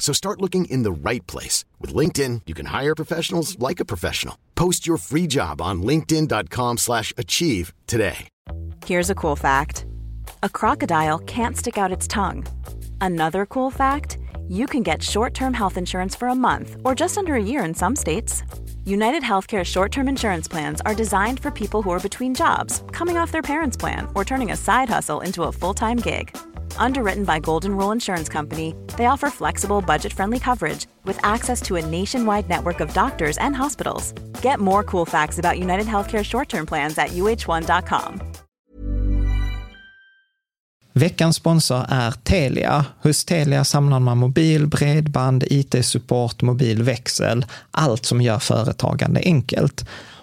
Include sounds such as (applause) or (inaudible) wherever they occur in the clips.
So start looking in the right place. With LinkedIn, you can hire professionals like a professional. Post your free job on linkedin.com slash achieve today. Here's a cool fact. A crocodile can't stick out its tongue. Another cool fact, you can get short-term health insurance for a month or just under a year in some states. United Healthcare short-term insurance plans are designed for people who are between jobs, coming off their parents' plan, or turning a side hustle into a full-time gig. Underwritten by Golden Rule Insurance Company, they offer flexible, budget-friendly coverage with access to a nationwide network of doctors and hospitals. Get more cool facts about United Healthcare short-term plans at uh1.com. Veckans sponsor är Telia. Hos Telia samlar man mobil, bredband, IT-support, mobilväxel, allt som gör företagande enkelt.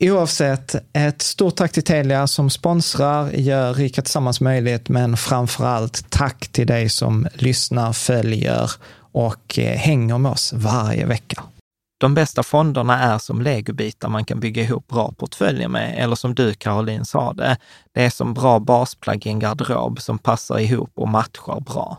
Oavsett, ett stort tack till Telia som sponsrar, gör Rika Tillsammans möjligt, men framför allt tack till dig som lyssnar, följer och eh, hänger med oss varje vecka. De bästa fonderna är som legobitar man kan bygga ihop bra portföljer med, eller som du Caroline sa det, det är som bra basplagg i en garderob som passar ihop och matchar bra.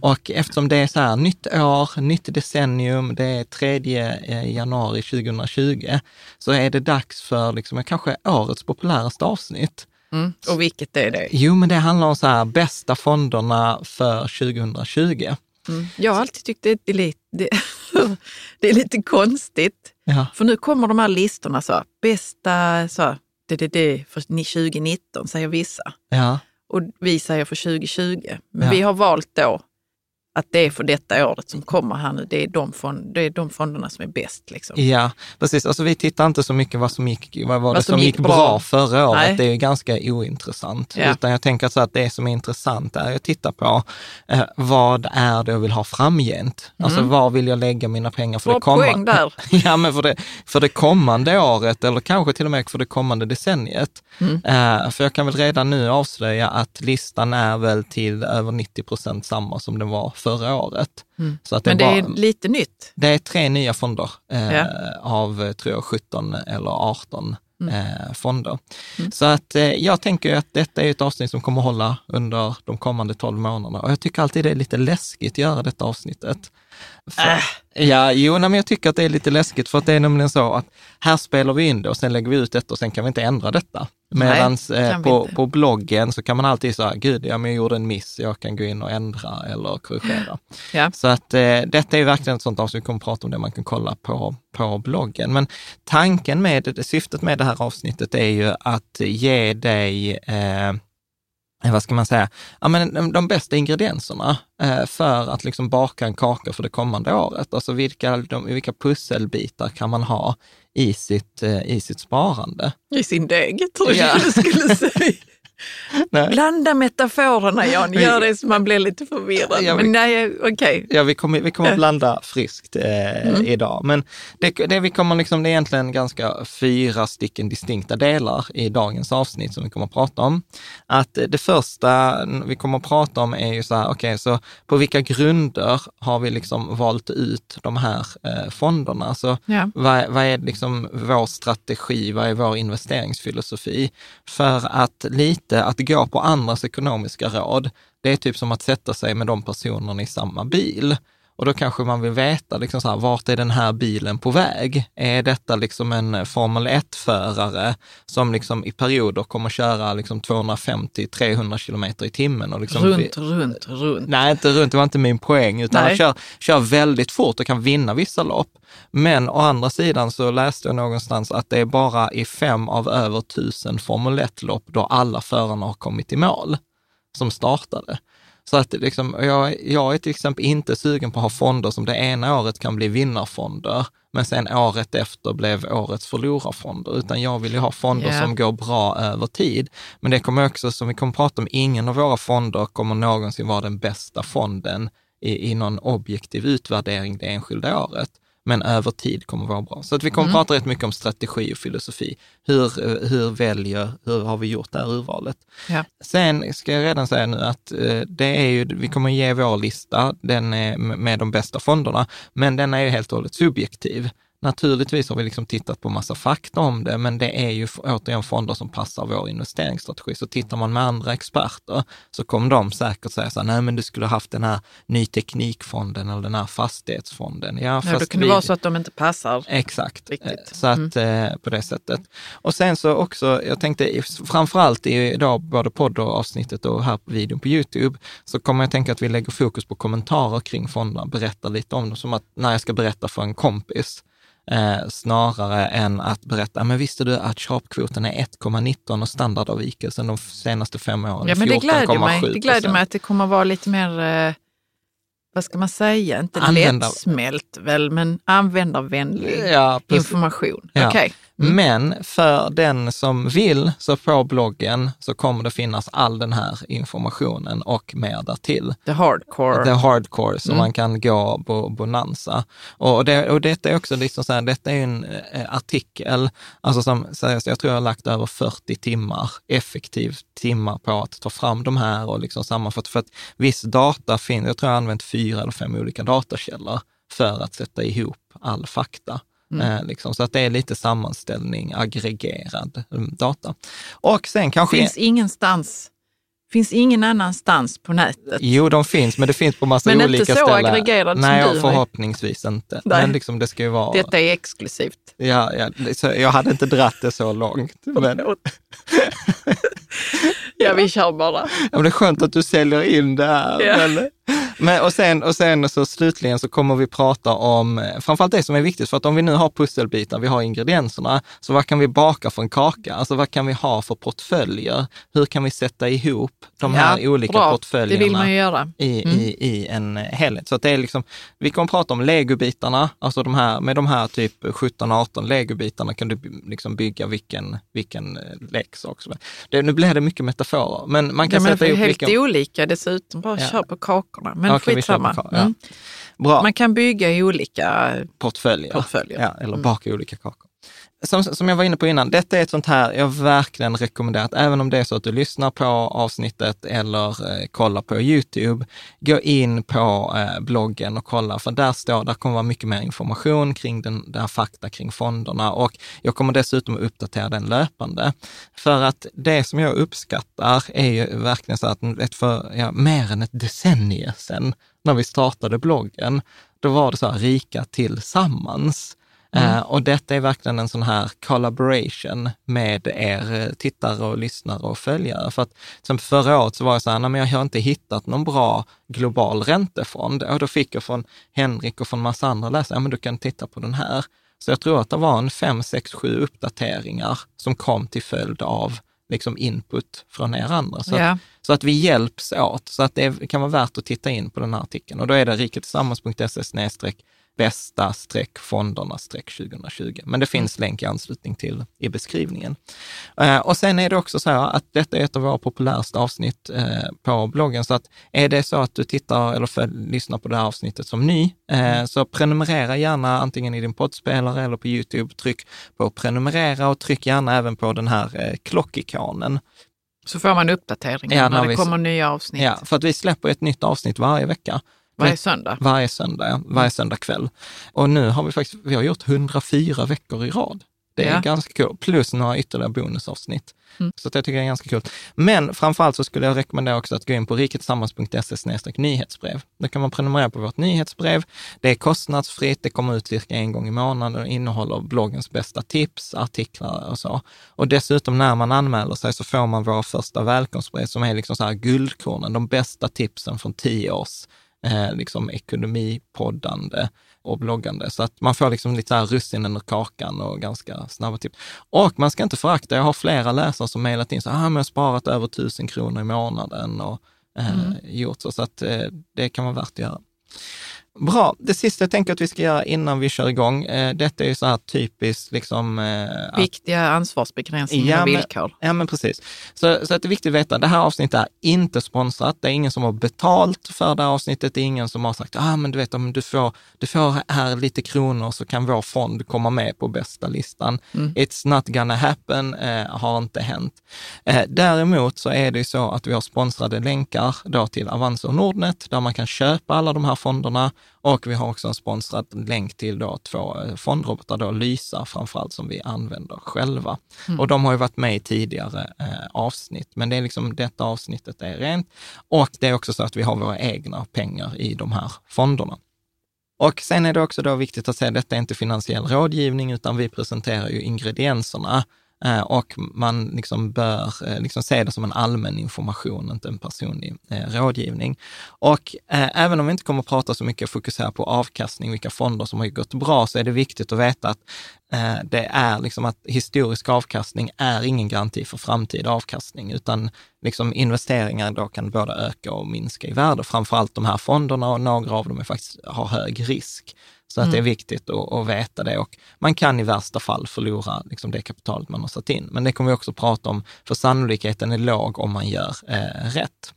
och eftersom det är så här nytt år, nytt decennium, det är 3 januari 2020, så är det dags för liksom, kanske årets populäraste avsnitt. Mm. Och vilket är det? Jo, men det handlar om så här bästa fonderna för 2020. Mm. Jag har alltid tyckt det är lite, det, (laughs) det är lite konstigt. Ja. För nu kommer de här listorna, så, bästa så, det, det, det för 2019 säger vissa. Ja. Och vi säger för 2020. Men Ja. vi har valt då att det är för detta året som kommer här nu. Det är de, fond, det är de fonderna som är bäst. Liksom. Ja, precis. Alltså vi tittar inte så mycket vad som gick, vad var det Vad som, som gick gick bra, bra. förra året. Nej. Det är ju ganska ointressant. Ja. Utan jag tänker så att det som är intressant är att titta på eh, vad är det jag vill ha framgent? Alltså var vill jag lägga mina pengar för Bra det kommande? (laughs) ja, men för det, för det kommande året eller kanske till och med för det kommande decenniet. Mm. Eh, för jag kan väl redan nu avslöja att listan är väl till över 90 procent samma som den var förra året. Så att Mm. Men det är bara- lite nytt. det är tre nya fonder eh, Ja. av, eh, tror jag, 17 eller 18 Mm. eh, fonder. Så att eh, jag tänker att detta är ett avsnitt som kommer hålla under de kommande 12 månaderna. Och jag tycker alltid det är lite läskigt att göra detta avsnittet. För, Äh. Ja, jo, nej, men jag tycker att det är lite läskigt för att det är nämligen så att här spelar vi in det och sen lägger vi ut detta och sen kan vi inte ändra detta. Medan vi på, på bloggen så kan man alltid säga, gud, ja, men jag gjorde en miss, jag kan gå in och ändra eller korrigera. (laughs) Ja. Så att eh, detta är verkligen ett sånt avsnitt, vi kommer att prata om det man kan kolla på, på bloggen. Men tanken med syftet med det här avsnittet är ju att ge dig eh, vad ska man säga, ja, men de, bästa ingredienserna eh, för att liksom baka en kaka för det kommande året. Alltså vilka, de, vilka pusselbitar kan man ha i sitt, eh, i sitt sparande? I sin deg, tror Ja. jag du skulle (laughs) säga. (laughs) Nej. Blanda metaforerna Jan, gör det så man blir lite förvirrad. Ja, vi- Men nej, okej. Ja, vi kommer, vi kommer att blanda friskt eh, idag. Men det, det vi kommer liksom, det är egentligen ganska fyra stycken distinkta delar i dagens avsnitt som vi kommer att prata om. Att eh, det första vi kommer att prata om är ju så här, okej, så på vilka grunder har vi liksom valt ut de här eh, fonderna? Så Ja. vad, vad är liksom vår strategi, vad är vår investeringsfilosofi? För att lite att gå på andras ekonomiska råd, det är typ som att sätta sig med de personerna i samma bil. Och då kanske man vill veta, liksom så här, vart är den här bilen på väg? Är detta liksom en Formel 1-förare som liksom i perioder kommer köra liksom 250-300 kilometer i timmen? Och liksom Runt, runt, runt. Nej, inte runt, det var inte min poäng, utan Nej. han kör, kör väldigt fort och kan vinna vissa lopp. Men å andra sidan så läste jag någonstans att det är bara i fem av över tusen Formel 1-lopp då alla förarna har kommit i mål som startade. Så att liksom, jag, jag är till exempel inte sugen på att ha fonder som det ena året kan bli vinnarfonder, men sen året efter blev årets förlorarfonder, utan jag vill ju ha fonder Ja. som går bra över tid. Men det kommer också, som vi kommer prata om, ingen av våra fonder kommer någonsin vara den bästa fonden i, i någon objektiv utvärdering det enskilda året. Men över tid kommer vara bra. Så att vi kommer att prata rätt mycket om strategi och filosofi. Hur, hur väljer, hur har vi gjort det här urvalet? Ja. Sen ska jag redan säga nu att eh, det är ju, vi kommer ge vår lista, den är med de bästa fonderna, men den är ju helt och hållet subjektiv. Naturligtvis har vi liksom tittat på massa fakta om det, men det är ju återigen fonder som passar vår investeringsstrategi. Så tittar man med andra experter så kommer de säkert säga så här, nej men du skulle ha haft den här ny teknikfonden eller den här fastighetsfonden. Ja, Ja, då kan det vi- vara så att de inte passar. Exakt, Riktigt. Eh, så att eh, på det sättet. Och sen så också, jag tänkte framförallt i idag, både poddavsnittet och här på videon på YouTube, så kommer jag tänka att vi lägger fokus på kommentarer kring fonderna, berättar lite om dem, som att när jag ska berätta för en kompis, eh, snarare än att berätta, men visste du att sharpkvoten är 1,19 och standardavvikelsen de senaste fem åren Ja, men det gläder mig. 14,7 Det gläder mig att det kommer vara lite mer, eh, vad ska man säga, inte Användar- lättsmält väl, men användarvänlig Ja, information. Ja. Okej. Men för den som vill, så på bloggen så kommer det finnas all den här informationen och mer därtill. The hardcore. The hardcore, så Mm. man kan gå på Bonanza. Och, det, och detta är också liksom så här, detta är en eh, artikel, alltså som sägs, jag tror jag har lagt över 40 timmar, effektivt timmar på att ta fram de här och liksom sammanfatta, för att viss data finns, jag tror jag har använt fyra eller fem olika datakällor för att sätta ihop all fakta. Eh, liksom, så att det är lite sammanställning, aggregerad mm, data. Och sen kanske... finns ingenstans, finns ingen annanstans på nätet. Jo, de finns, men det finns på massa Men inte olika så ställen. aggregerad som Nej, du har ju. förhoppningsvis inte. Nej. Men liksom det ska ju vara... Detta är exklusivt. Ja, ja, jag hade inte dratt det så långt. (laughs) Men, Ja, vi kör bara. ja, men det är skönt att du säljer in det här. Ja. Men, men, och, sen, och sen så slutligen så kommer vi prata om eh, framförallt det som är viktigt, för att om vi nu har pusselbitar, vi har ingredienserna, så vad kan vi baka för en kaka? Alltså vad kan vi ha för portföljer? Hur kan vi sätta ihop de här Ja, olika bra. portföljerna? Det vill man ju göra. i, Mm. i, i en helhet. Så att det är liksom, vi kommer prata om legobitarna, alltså de här, med de här typ 17-18 legobitarna kan du liksom bygga vilken, vilken eh, leksak som helst. Nu blir det mycket metaforer, men man Ja, kan men sätta ihop helt vilken... olika dessutom. Bara Ja. kör på kakorna. Men Kör på skitsamma. kak- ja. Mm. Bra, Man kan bygga i olika portföljer. portföljer. Ja, eller baka olika kakor. Som, som jag var inne på innan, detta är ett sånt här jag verkligen rekommenderar, att även om det är så att du lyssnar på avsnittet eller eh, kollar på YouTube, gå in på eh, bloggen och kolla, för där står, där kommer vara mycket mer information kring den där fakta kring fonderna och jag kommer dessutom att uppdatera den löpande. För att det som jag uppskattar är ju verkligen så att ett för ja, mer än ett decennium sedan, när vi startade bloggen, då var det så här rika tillsammans. Mm. Uh, och detta är verkligen en sån här collaboration med er eh, tittare och lyssnare och följare. För att som förra året så var jag så här, nej men jag har inte hittat någon bra global räntefond. Och då fick jag från Henrik och från massa andra läsare, ja men du kan titta på den här. Så jag tror att det var en fem, sex, sju uppdateringar som kom till följd av liksom input från er andra. Så, ja. att, så att vi hjälps åt, så att det kan vara värt att titta in på den här artikeln. Och då är det riketillsammans.se bästa streck fonderna streck 2020. Men det finns mm. länk i anslutning till i beskrivningen. Eh, och sen är det också så här att detta är ett av våra populäraste avsnitt eh, på bloggen. Så att är det så att du tittar eller för, lyssnar på det här avsnittet som ny, eh, mm. så prenumerera gärna antingen i din poddspelare eller på YouTube. Tryck på prenumerera och tryck gärna även på den här klockikonen. Så får man uppdateringar ja, när, när det kommer nya avsnitt. Ja, för att vi släpper ett nytt avsnitt varje vecka. Varje söndag? Varje söndag, ja. Varje söndag kväll. Och nu har vi faktiskt, vi har gjort 104 veckor i rad. Det är ja. ganska kul. Plus några ytterligare bonusavsnitt. Mm. Så jag tycker det är ganska kul. Men framförallt så skulle jag rekommendera också att gå in på riketillsammans.se nyhetsbrev. Då kan man prenumerera på vårt nyhetsbrev. Det är kostnadsfritt, det kommer ut cirka en gång i månaden och innehåller bloggens bästa tips, artiklar och så. Och dessutom när man anmäler sig så får man våra första välkomstbrev som är liksom så här guldkornen, de bästa tipsen från tio års eh, liksom ekonomipoddande och bloggande. Så att man får liksom lite så här russinen ur kakan och ganska snabba tips. Och man ska inte förakta, jag har flera läsare som mejlat in så här, ah, jag har sparat över tusen kronor i månaden och eh, mm. gjort så. Så att eh, det kan vara värt att göra. Bra. Det sista jag tänker att vi ska göra innan vi kör igång, eh, detta är ju så här typiskt liksom... Eh, Viktiga ansvarsbegränsningar ja, och villkor. Men, ja, men precis. Så, så att det är viktigt att veta, det här avsnittet är inte sponsrat. Det är ingen som har betalt för det här avsnittet. Det är ingen som har sagt, ah, men du vet, om du får, du får här lite kronor så kan vår fond komma med på bästa listan. Mm. It's not gonna happen, eh, har inte hänt. Eh, däremot så är det ju så att vi har sponsrade länkar då till Avanza och Nordnet, där man kan köpa alla de här fonderna och vi har också en sponsrad länk till då två eh, fondrobotar, då Lysa framförallt, som vi använder själva. Mm. Och de har ju varit med i tidigare eh, avsnitt, men det är liksom detta avsnittet är rent. Och det är också så att vi har våra egna pengar i de här fonderna. Och sen är det också då viktigt att säga detta är inte finansiell rådgivning, utan vi presenterar ju ingredienserna Eh, och man liksom bör eh, liksom se det som en allmän information, inte en personlig eh, rådgivning. Och även om vi inte kommer att prata så mycket och fokusera på avkastning, vilka fonder som har gått bra, så är det viktigt att veta att det är liksom att historisk avkastning är ingen garanti för framtida avkastning, utan liksom investeringar då kan både öka och minska i värde. Framförallt de här fonderna och några av dem är faktiskt, har hög risk. Så att mm. det är mm. viktigt att, att, veta det och man kan i värsta fall förlora liksom det kapitalet man har satt in. Men det kommer vi också prata om, för sannolikheten är låg om man gör eh, rätt.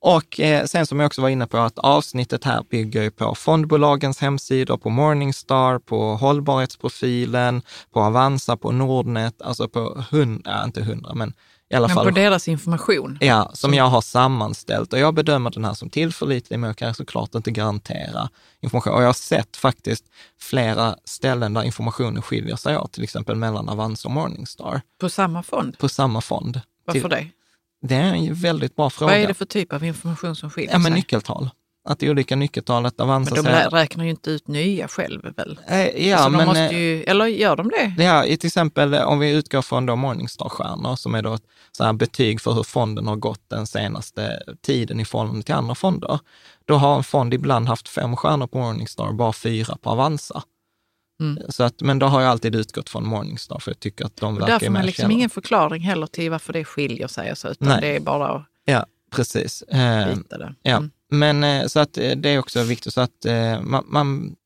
Och eh, sen som jag också var inne på, att avsnittet här bygger ju på fondbolagens hemsidor, på Morningstar, på hållbarhetsprofilen, på Avanza, på Nordnet, alltså på hundra, inte hundra, men i alla men fall, på deras information? Ja, som jag har sammanställt. Och jag bedömer den här som tillförlitlig, men jag kan såklart inte garantera information. Och jag har sett faktiskt flera ställen där informationen skiljer sig åt, till exempel mellan Avanza och Morningstar. På samma fond? På samma fond. Varför det? Det är en väldigt bra fråga. Vad är det för typ av information som skiljer ja, men sig? Nyckeltal att det olika nyckeltal, att Avanza Men de säger... räknar ju inte ut nya själv väl? Eh, ja, alltså, men... Måste ju, eller gör de det? Ja, till exempel om vi utgår från då Morningstar-stjärnor som är då ett så här betyg för hur fonden har gått den senaste tiden i förhållande till andra fonder. Då har en fond ibland haft fem stjärnor på Morningstar, bara fyra på Avanza. Mm. Så att, men då har jag alltid utgått från Morningstar för jag tycker att de verkar Därför har man liksom ingen förklaring heller till varför det skiljer sig, alltså, utan Nej. det är bara att ja, precis. Eh, det. Ja. Men eh, så att eh, det är också viktigt så att eh, man, man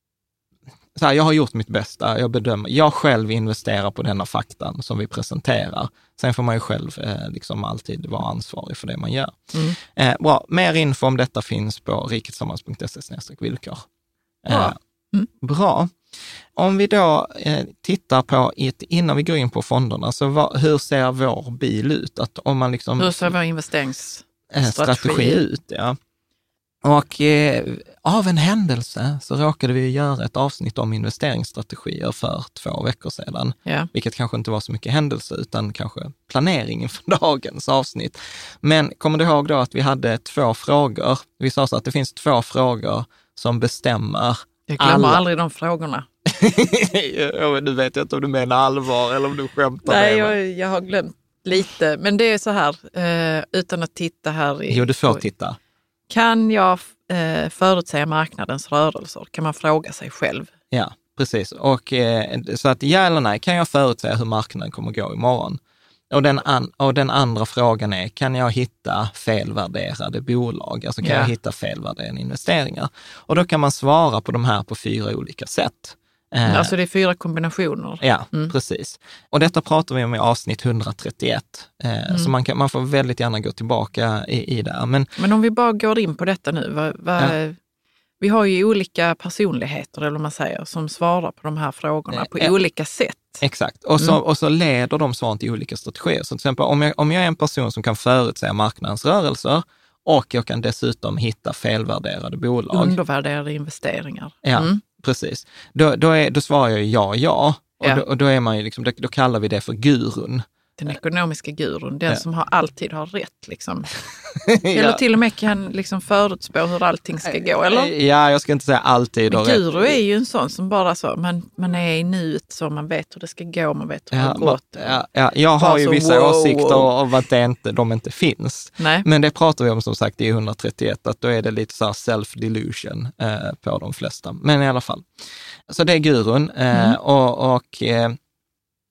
så här, jag har gjort mitt bästa, jag bedömer, jag själv investerar på denna faktan som vi presenterar. Sen får man ju själv eh, liksom alltid vara ansvarig för det man gör. Mm. Eh, bra, mer info om detta finns på riketsammans.se villkor. Eh, bra. Mm. bra. Om vi då tittar på, ett, innan vi går in på fonderna, så vad, hur ser vår bil ut? Att om man liksom, hur ser vår investeringsstrategi ut? Ja. Och eh, av en händelse så råkade vi göra ett avsnitt om investeringsstrategier för två veckor sedan, ja. vilket kanske inte var så mycket händelse utan kanske planering inför (laughs) dagens avsnitt. Men kommer du ihåg då att vi hade två frågor? Vi sa så att det finns två frågor som bestämmer Jag glömmer alla... aldrig de frågorna. (laughs) Nu vet jag inte om du menar allvar eller om du skämtar Nej, jag, jag har glömt lite. Men det är så här, eh, utan att titta här. I, Jo, du får titta. Kan jag eh, förutsäga marknadens rörelser? Kan man fråga sig själv. Ja, precis. Och, eh, så att ja eller nej, kan jag förutsäga hur marknaden kommer gå imorgon? Och den, an, och den andra frågan är, kan jag hitta felvärderade bolag? Alltså kan Ja. jag hitta felvärderade investeringar? Och då kan man svara på de här på fyra olika sätt. Eh, Alltså det är fyra kombinationer. Ja, Mm. precis. Och detta pratar vi om i avsnitt 131. Eh, Mm. Så man, kan, man får väldigt gärna gå tillbaka i, i det. Men Men om vi bara går in på detta nu. Vad, vad, Vi har ju olika personligheter, eller vad man säger, som svarar på de här frågorna på Eh, olika sätt. Exakt, och så, Mm. och så leder de svaren till olika strategier. Så till exempel om jag, om jag är en person som kan förutsäga marknadens rörelser och jag kan dessutom hitta felvärderade bolag. Undervärderade investeringar. Ja, Mm. Precis. Då, då, är, då svarar jag ja, ja. Och, Ja. Då, och då, är man ju liksom, då, då kallar vi det för gurun. Den ekonomiska gurun, den Ja. som har, alltid har rätt. Liksom. (laughs) Eller till och med kan liksom förutspå hur allting ska gå. Eller? Ja, jag ska inte säga alltid. Men och rätt. guru är ju en sån som bara så, man, man är i nuet så man vet hur det ska gå, man vet hur det Ja, har gått. ja, ja, jag har ju så, vissa wow, åsikter wow. om att det inte, de inte finns. Nej. Men det pratar vi om som sagt i 131, att då är det lite så här self-delusion eh, på de flesta. Men i alla fall. Så det är gurun. Eh, Mm. och, och eh,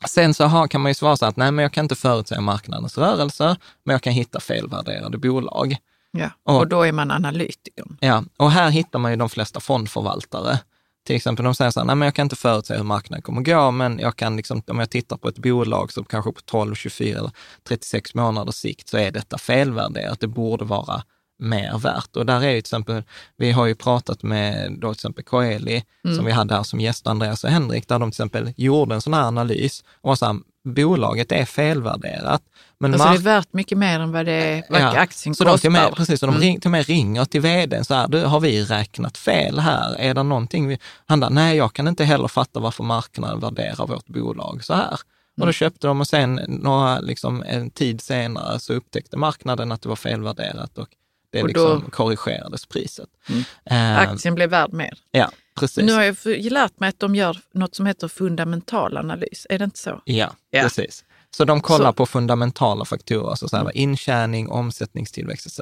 sen så har, kan man ju svara så att nej, men jag kan inte förutsäga marknadens rörelser, men jag kan hitta felvärderade bolag. Ja. Och- Och då är man analytikern. Ja, och här hittar man ju de flesta fondförvaltare. Till exempel de säger så här, nej men jag kan inte förutse hur marknaden kommer gå, men jag kan liksom, om jag tittar på ett bolag som kanske på 12, 24 eller 36 månaders sikt så är detta felvärderat. Det borde vara mer värt. Och där är ju till exempel, vi har ju pratat med då till exempel Coeli, som vi hade här som gäst, Andreas och Henrik, där de till exempel gjorde en sån här analys och var så här, bolaget är felvärderat. Men Alltså mark- det är värt mycket mer än vad, det, vad aktien så de kostar. till och med, precis, så de Mm. ring, till och med ringer till vdn så här, du, har vi räknat fel här? Är det någonting vi... Han bara, nej, jag kan inte heller fatta varför marknaden värderar vårt bolag så här. Och Mm. då köpte de och sen några, liksom, en tid senare så upptäckte marknaden att det var felvärderat och det Och då- liksom korrigerades priset. Mm. Eh, Aktien blev värd mer. ja, precis. Nu har jag lärt mig att de gör något som heter fundamental analys. Är det inte så? Ja, Ja. precis. Så de kollar Så- Mm. på fundamentala faktorer, så så här, intjäning, omsättningstillväxt etc.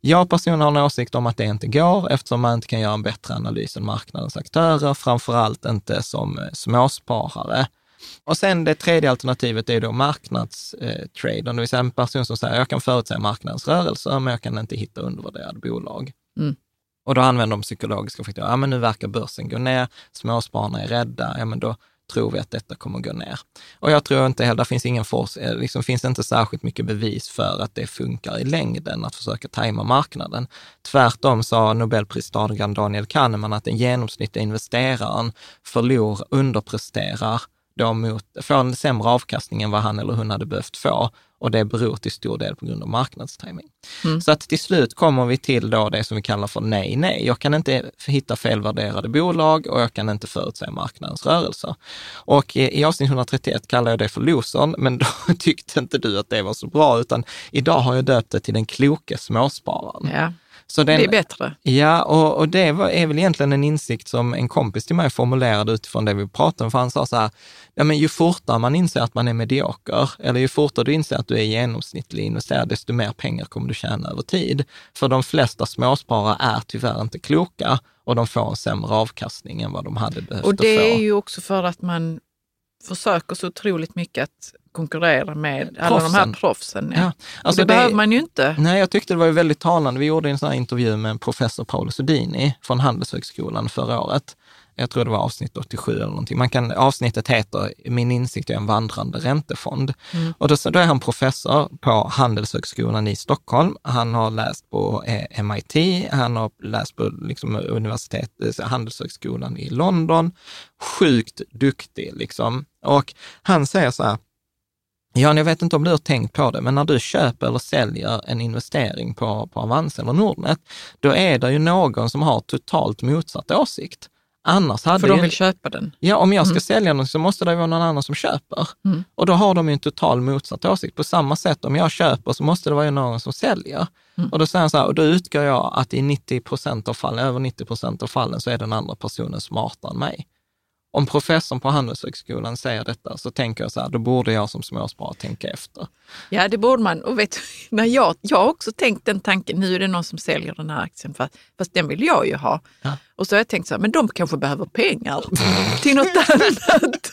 Jag personligen har en åsikt om att det inte går eftersom man inte kan göra en bättre analys än marknadens aktörer, framför allt inte som eh, småsparare. Och sen det tredje alternativet är då marknadstradern, det vill säga en person som säger jag kan förutsäga marknadens rörelser, men jag kan inte hitta undervärderade bolag. Mm. Och då använder de psykologiska faktorer. Ja, men nu verkar börsen gå ner, småspararna är rädda, ja men då tror vi att detta kommer gå ner. Och jag tror inte heller, det finns ingen force, eh, liksom finns inte särskilt mycket bevis för att det funkar i längden att försöka tajma marknaden. Tvärtom sa Nobelpristagaren Daniel Kahneman att den genomsnittliga investeraren förlor, underpresterar då mot, får en sämre avkastning än vad han eller hon hade behövt få. Och det beror till stor del på grund av marknadstiming. Mm. Så att till slut kommer vi till då det som vi kallar för nej, nej. Jag kan inte hitta felvärderade bolag och jag kan inte förutsäga marknadens rörelser. Och i, i avsnitt 131 kallar jag det för losern, men då (laughs) tyckte inte du att det var så bra, utan idag har jag döpt det till den kloke småspararen. Ja, Så den, det är bättre. Ja, och, och det var, är väl egentligen en insikt som en kompis till mig formulerade utifrån det vi pratade om. För han sa så här, ja men ju fortare man inser att man är medioker, eller ju fortare du inser att du är genomsnittlig investerare, desto mer pengar kommer du tjäna över tid. För de flesta småsparare är tyvärr inte kloka och de får en sämre avkastning än vad de hade behövt Och det få. är ju också för att man försöker så otroligt mycket att konkurrera med alla de här Proffsen. proffsen. Ja. Ja, alltså det, det- behöver man ju inte. Nej, jag tyckte det var väldigt talande. Vi gjorde en sån intervju med professor Paolo Sudini från Handelshögskolan förra året. Jag tror det var avsnitt 87 eller någonting. Man kan, avsnittet heter Min insikt är en vandrande räntefond. Och då, då är han professor på Handelshögskolan i Stockholm. Han har läst på eh, MIT, han har läst på liksom, universitet, eh, Handelshögskolan i London. Sjukt duktig liksom. Och han säger så här, Ja, jag vet inte om du har tänkt på det, men när du köper eller säljer en investering på, på Avanza eller Nordnet, då är det ju någon som har totalt motsatt åsikt. Annars hade För de vill köpa den. ja, om jag ska sälja något så måste det vara någon annan som köper. Mm. Och då har de ju en total motsatt åsikt. På samma sätt, om jag köper så måste det vara någon som säljer. Mm. Och då säger han så här, och då utgår jag att i 90 procent av fallen, över 90 procent av fallen, så är den andra personen smartare än mig. Om professorn på Handelshögskolan säger detta så tänker jag så här, då borde jag som småsparare tänka efter. Ja, det borde man. Och vet, (laughs) när jag, jag har också tänkt den tanken, nu är det någon som säljer den här aktien, fast, fast den vill jag ju ha. Ja. Och så har jag tänkt så här, men de kanske behöver pengar (laughs) till något annat.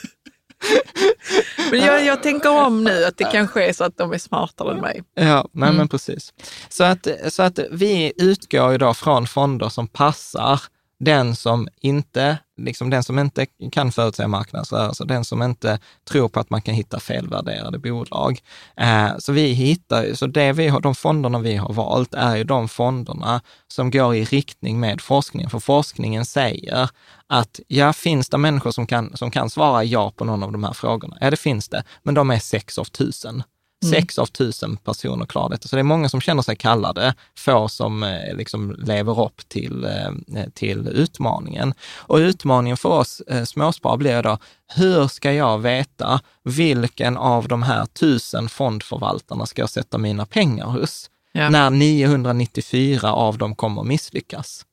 (laughs) men jag, jag tänker om nu, att det kanske är så att de är smartare än mig. Ja, nej men precis. Så att, så att vi utgår då från fonder som passar den som inte, liksom den som inte kan förutsäga marknadsrörelser, den som inte tror på att man kan hitta felvärderade bolag. Eh, så vi hittar, så det vi har, de fonderna vi har valt är ju de fonderna som går i riktning med forskningen. För forskningen säger att ja, finns det människor som kan, som kan svara ja på någon av de här frågorna? Ja, det finns det, men de är sex av tusen. Sex av tusen personer klarar detta. Så det är många som känner sig kallade, få som eh, liksom lever upp till, eh, till utmaningen. Och utmaningen för oss eh, småsparare blir då, hur ska jag veta vilken av de här tusen fondförvaltarna ska jag sätta mina pengar hos? Ja. När 994 av dem kommer misslyckas.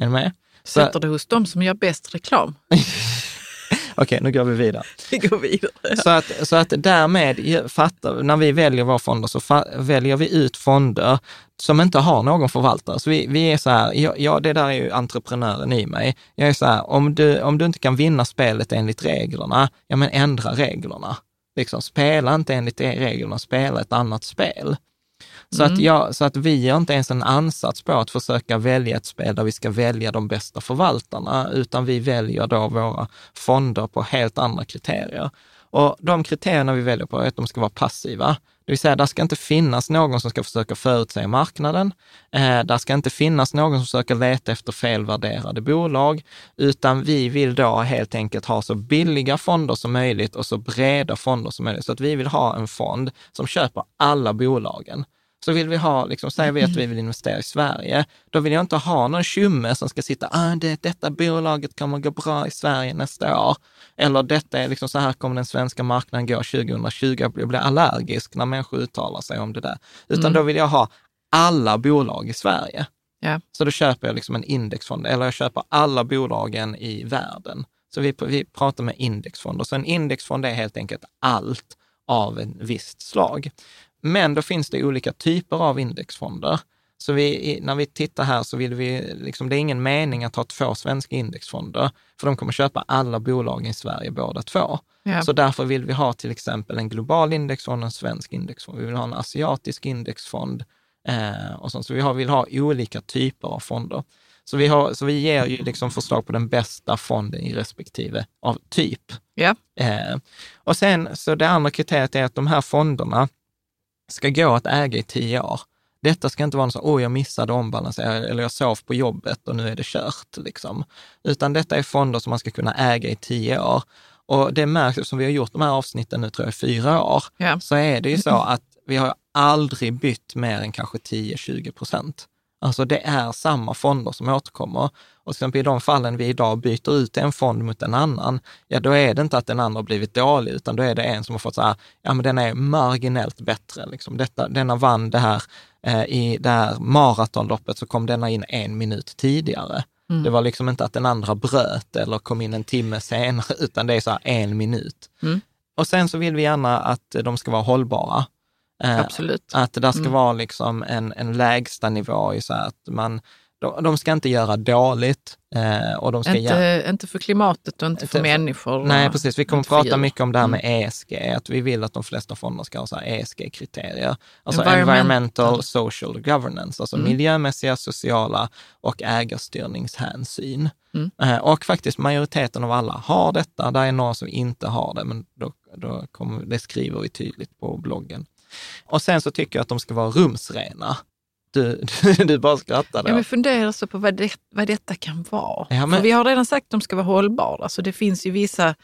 Är ni med? Sätter det hos de som gör bäst reklam. (laughs) Okej, nu går vi vidare. (laughs) Vi går vidare. Så att, så att därmed, fattar, när vi väljer våra fonder så väljer vi ut fonder som inte har någon förvaltare. Så vi, vi är så här, ja, ja, det där är ju entreprenören i mig. Jag är så här, om du, om du inte kan vinna spelet enligt reglerna, ja men ändra reglerna. Liksom, spela inte enligt de reglerna, spela ett annat spel. Så, att jag, så att vi gör inte ens en ansats på att försöka välja ett spel där vi ska välja de bästa förvaltarna, utan vi väljer då våra fonder på helt andra kriterier. Och de kriterierna vi väljer på är att de ska vara passiva. Det vill säga, där ska inte finnas någon som ska försöka förutsäga marknaden. Eh, där ska inte finnas någon som försöker leta efter felvärderade bolag, utan vi vill då helt enkelt ha så billiga fonder som möjligt och så breda fonder som möjligt. Så att vi vill ha en fond som köper alla bolagen. Så vill vi ha, liksom, säger vi att vi vill investera i Sverige, då vill jag inte ha någon tjomme som ska sitta, ah, det, detta bolaget kommer gå bra i Sverige nästa år. Eller detta är liksom, så här kommer den svenska marknaden gå 2020. Jag blir allergisk när människor uttalar sig om det där. Utan då vill jag ha alla bolag i Sverige. Ja. Så då köper jag liksom en indexfond, eller jag köper alla bolagen i världen. Så vi, vi pratar med indexfonder. Så en indexfond är helt enkelt allt av en visst slag. Men då finns det olika typer av indexfonder. Så vi, när vi tittar här så vill vi, liksom, det är ingen mening att ha två svenska indexfonder, för de kommer köpa alla bolag i Sverige båda två. Ja. Så därför vill vi ha till exempel en global indexfond och en svensk indexfond. Vi vill ha en asiatisk indexfond eh, och sånt. Så vi har, vill ha olika typer av fonder. Så vi, har, så vi ger ju liksom förslag på den bästa fonden i respektive av typ. Ja. Eh, och sen, så det andra kriteriet är att de här fonderna ska gå att äga i tio år. Detta ska inte vara något så, åh, jag missade ombalansering eller jag sov på jobbet och nu är det kört. Liksom. Utan detta är fonder som man ska kunna äga i tio år. Och det märks, eftersom vi har gjort de här avsnitten nu tror jag i fyra år, Ja. så är det ju så att vi har aldrig bytt mer än kanske 10-20 procent. Alltså det är samma fonder som återkommer. Och till exempel i de fallen vi idag byter ut en fond mot en annan, ja då är det inte att den andra har blivit dålig, utan då är det en som har fått så här, ja men den är marginellt bättre. Liksom. Detta, denna vann det här, eh, i det här maratonloppet så kom denna in en minut tidigare. Det var liksom inte att den andra bröt eller kom in en timme senare, (laughs) utan det är så här en minut. Mm. Och sen så vill vi gärna att de ska vara hållbara. Eh, Absolut. att det där ska Mm. vara liksom en, en lägsta nivå i så att man, de, de ska inte göra dåligt eh, och de ska göra... Inte, inte för klimatet och inte för Inte- människor. Nej, precis. Vi kommer inte prata mycket om det här med Mm. ESG, att vi vill att de flesta fonder ska ha så ESG-kriterier. Alltså Environmental. environmental, social governance, alltså Mm. miljömässiga, sociala och ägarstyrningshänsyn. Mm. Eh, Och faktiskt majoriteten av alla har detta. Det är några som inte har det, men då, då kommer, det skriver vi tydligt på bloggen. Och sen så tycker jag att de ska vara rumsrena. Du, du, (laughs) du bara skrattar då. Ja, men fundera så på vad, det, vad detta kan vara. Ja, men- För vi har redan sagt att de ska vara hållbara, så det finns ju vissa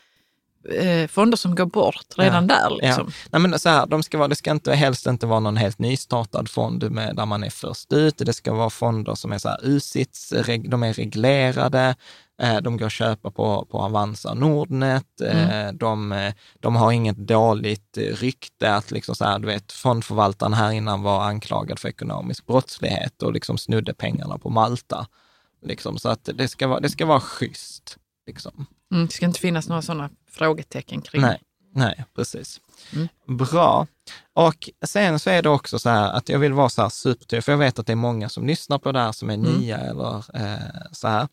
eh, fonder som går bort redan där. Liksom. Nej, men så här, de ska vara, det ska inte, helst inte vara någon helt nystartad fond med, där man är först ut. Det ska vara fonder som är så här usits, reg, de är reglerade, eh, de går att köpa på, på Avanza och Nordnet, eh, de, eh, de har inget dåligt rykte att liksom så här, du vet, fondförvaltaren här innan var anklagad för ekonomisk brottslighet och liksom snudde pengarna på Malta. Liksom, så att det ska vara, det ska vara schysst. Liksom. Mm, det ska inte finnas några sådana frågetecken kring Nej, nej, precis. Mm. Bra. Och sen så är det också så här att jag vill vara så här supertydlig, för jag vet att det är många som lyssnar på det här som är Mm. nya eller eh, så här.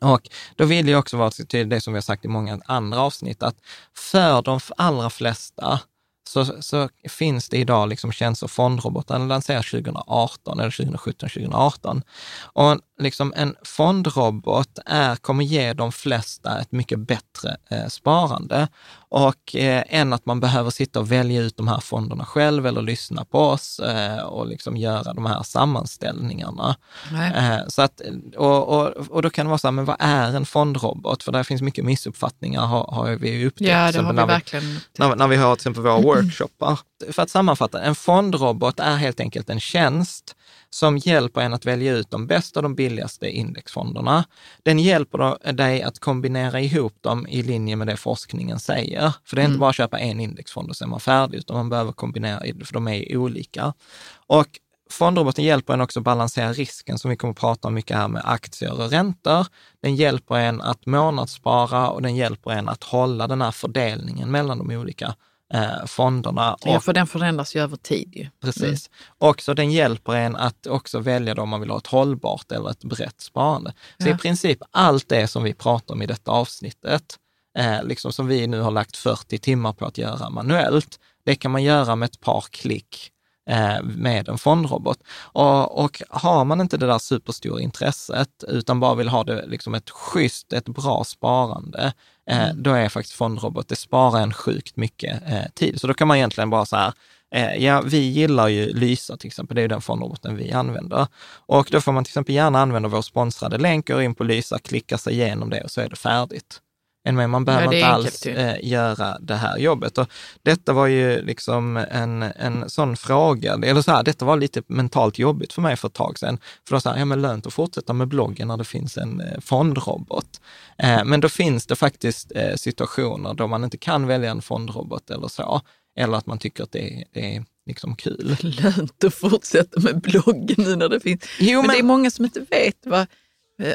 Och då vill jag också vara tydlig, det som vi har sagt i många andra avsnitt, att för de allra flesta så, så finns det idag liksom tjänster, den lanseras 2018 eller 2017, 2018. Och liksom en fondrobot är, kommer ge de flesta ett mycket bättre eh, sparande och eh, än att man behöver sitta och välja ut de här fonderna själv eller lyssna på oss eh, och liksom göra de här sammanställningarna. Eh, så att, och, och, och då kan det vara så här, men vad är en fondrobot? För där finns mycket missuppfattningar har, har vi upptäckt. Ja, det har vi när verkligen. när, när vi har till exempel våra (clears throat) workshoppar. För att sammanfatta, en fondrobot är helt enkelt en tjänst som hjälper en att välja ut de bästa och de billigaste indexfonderna. Den hjälper dig att kombinera ihop dem i linje med det forskningen säger. För det är inte bara att köpa en indexfond och sen är man färdig, utan man behöver kombinera, för de är olika. Och fondroboten hjälper en också balansera risken, som vi kommer att prata om mycket här med aktier och räntor. Den hjälper en att månadsspara och den hjälper en att hålla den här fördelningen mellan de olika eh, fonderna. Ja, Och, för den förändras ju över tid ju. precis. Och så den hjälper en att också välja om man vill ha ett hållbart eller ett brett sparande. Så Ja. i princip allt det som vi pratar om i detta avsnittet, eh, liksom som vi nu har lagt 40 timmar på att göra manuellt, det kan man göra med ett par klick eh, med en fondrobot. Och, och har man inte det där superstora intresset, utan bara vill ha det liksom ett schysst, ett bra sparande, eh, då är faktiskt fondrobot, det sparar en sjukt mycket eh, tid. Så då kan man egentligen bara så här, eh, ja, vi gillar ju Lysa till exempel, det är ju den fondroboten vi använder. Och då får man till exempel gärna använda vår sponsrade länk, går in på Lysa, klickar sig igenom det och så är det färdigt. Än med, man behöver Ja, inte alls eh, göra det här jobbet. Och detta var ju liksom en, en sån fråga, eller så här, detta var lite mentalt jobbigt för mig för ett tag sedan. För då sa jag, ja men lönt att fortsätta med bloggen när det finns en eh, fondrobot. Eh, men då finns det faktiskt eh, situationer då man inte kan välja en fondrobot eller så, eller att man tycker att det, är- det är liksom kul. (laughs) Lönt att fortsätta med bloggen nu när det finns. Jo, men, det är många som inte vet vad,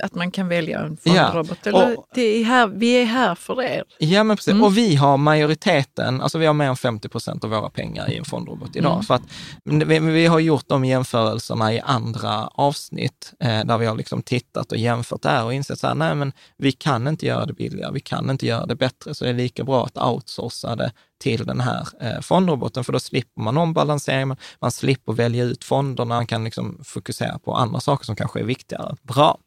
att man kan välja en Ja, fondrobot. Eller, och- det är här, vi är här för er. Ja, men precis. Mm. Och vi har majoriteten, alltså vi har mer än 50 procent av våra pengar i en fondrobot idag. Mm. För att vi, vi har gjort de jämförelserna i andra avsnitt, eh, där vi har liksom tittat och jämfört det här och insett så här, nej men vi kan inte göra det billigare, vi kan inte göra det bättre, så det är lika bra att outsourca det till den här eh, fondroboten, för då slipper man ombalansering, man, man slipper välja ut fonderna, man kan liksom fokusera på andra saker som kanske är viktigare. Bra.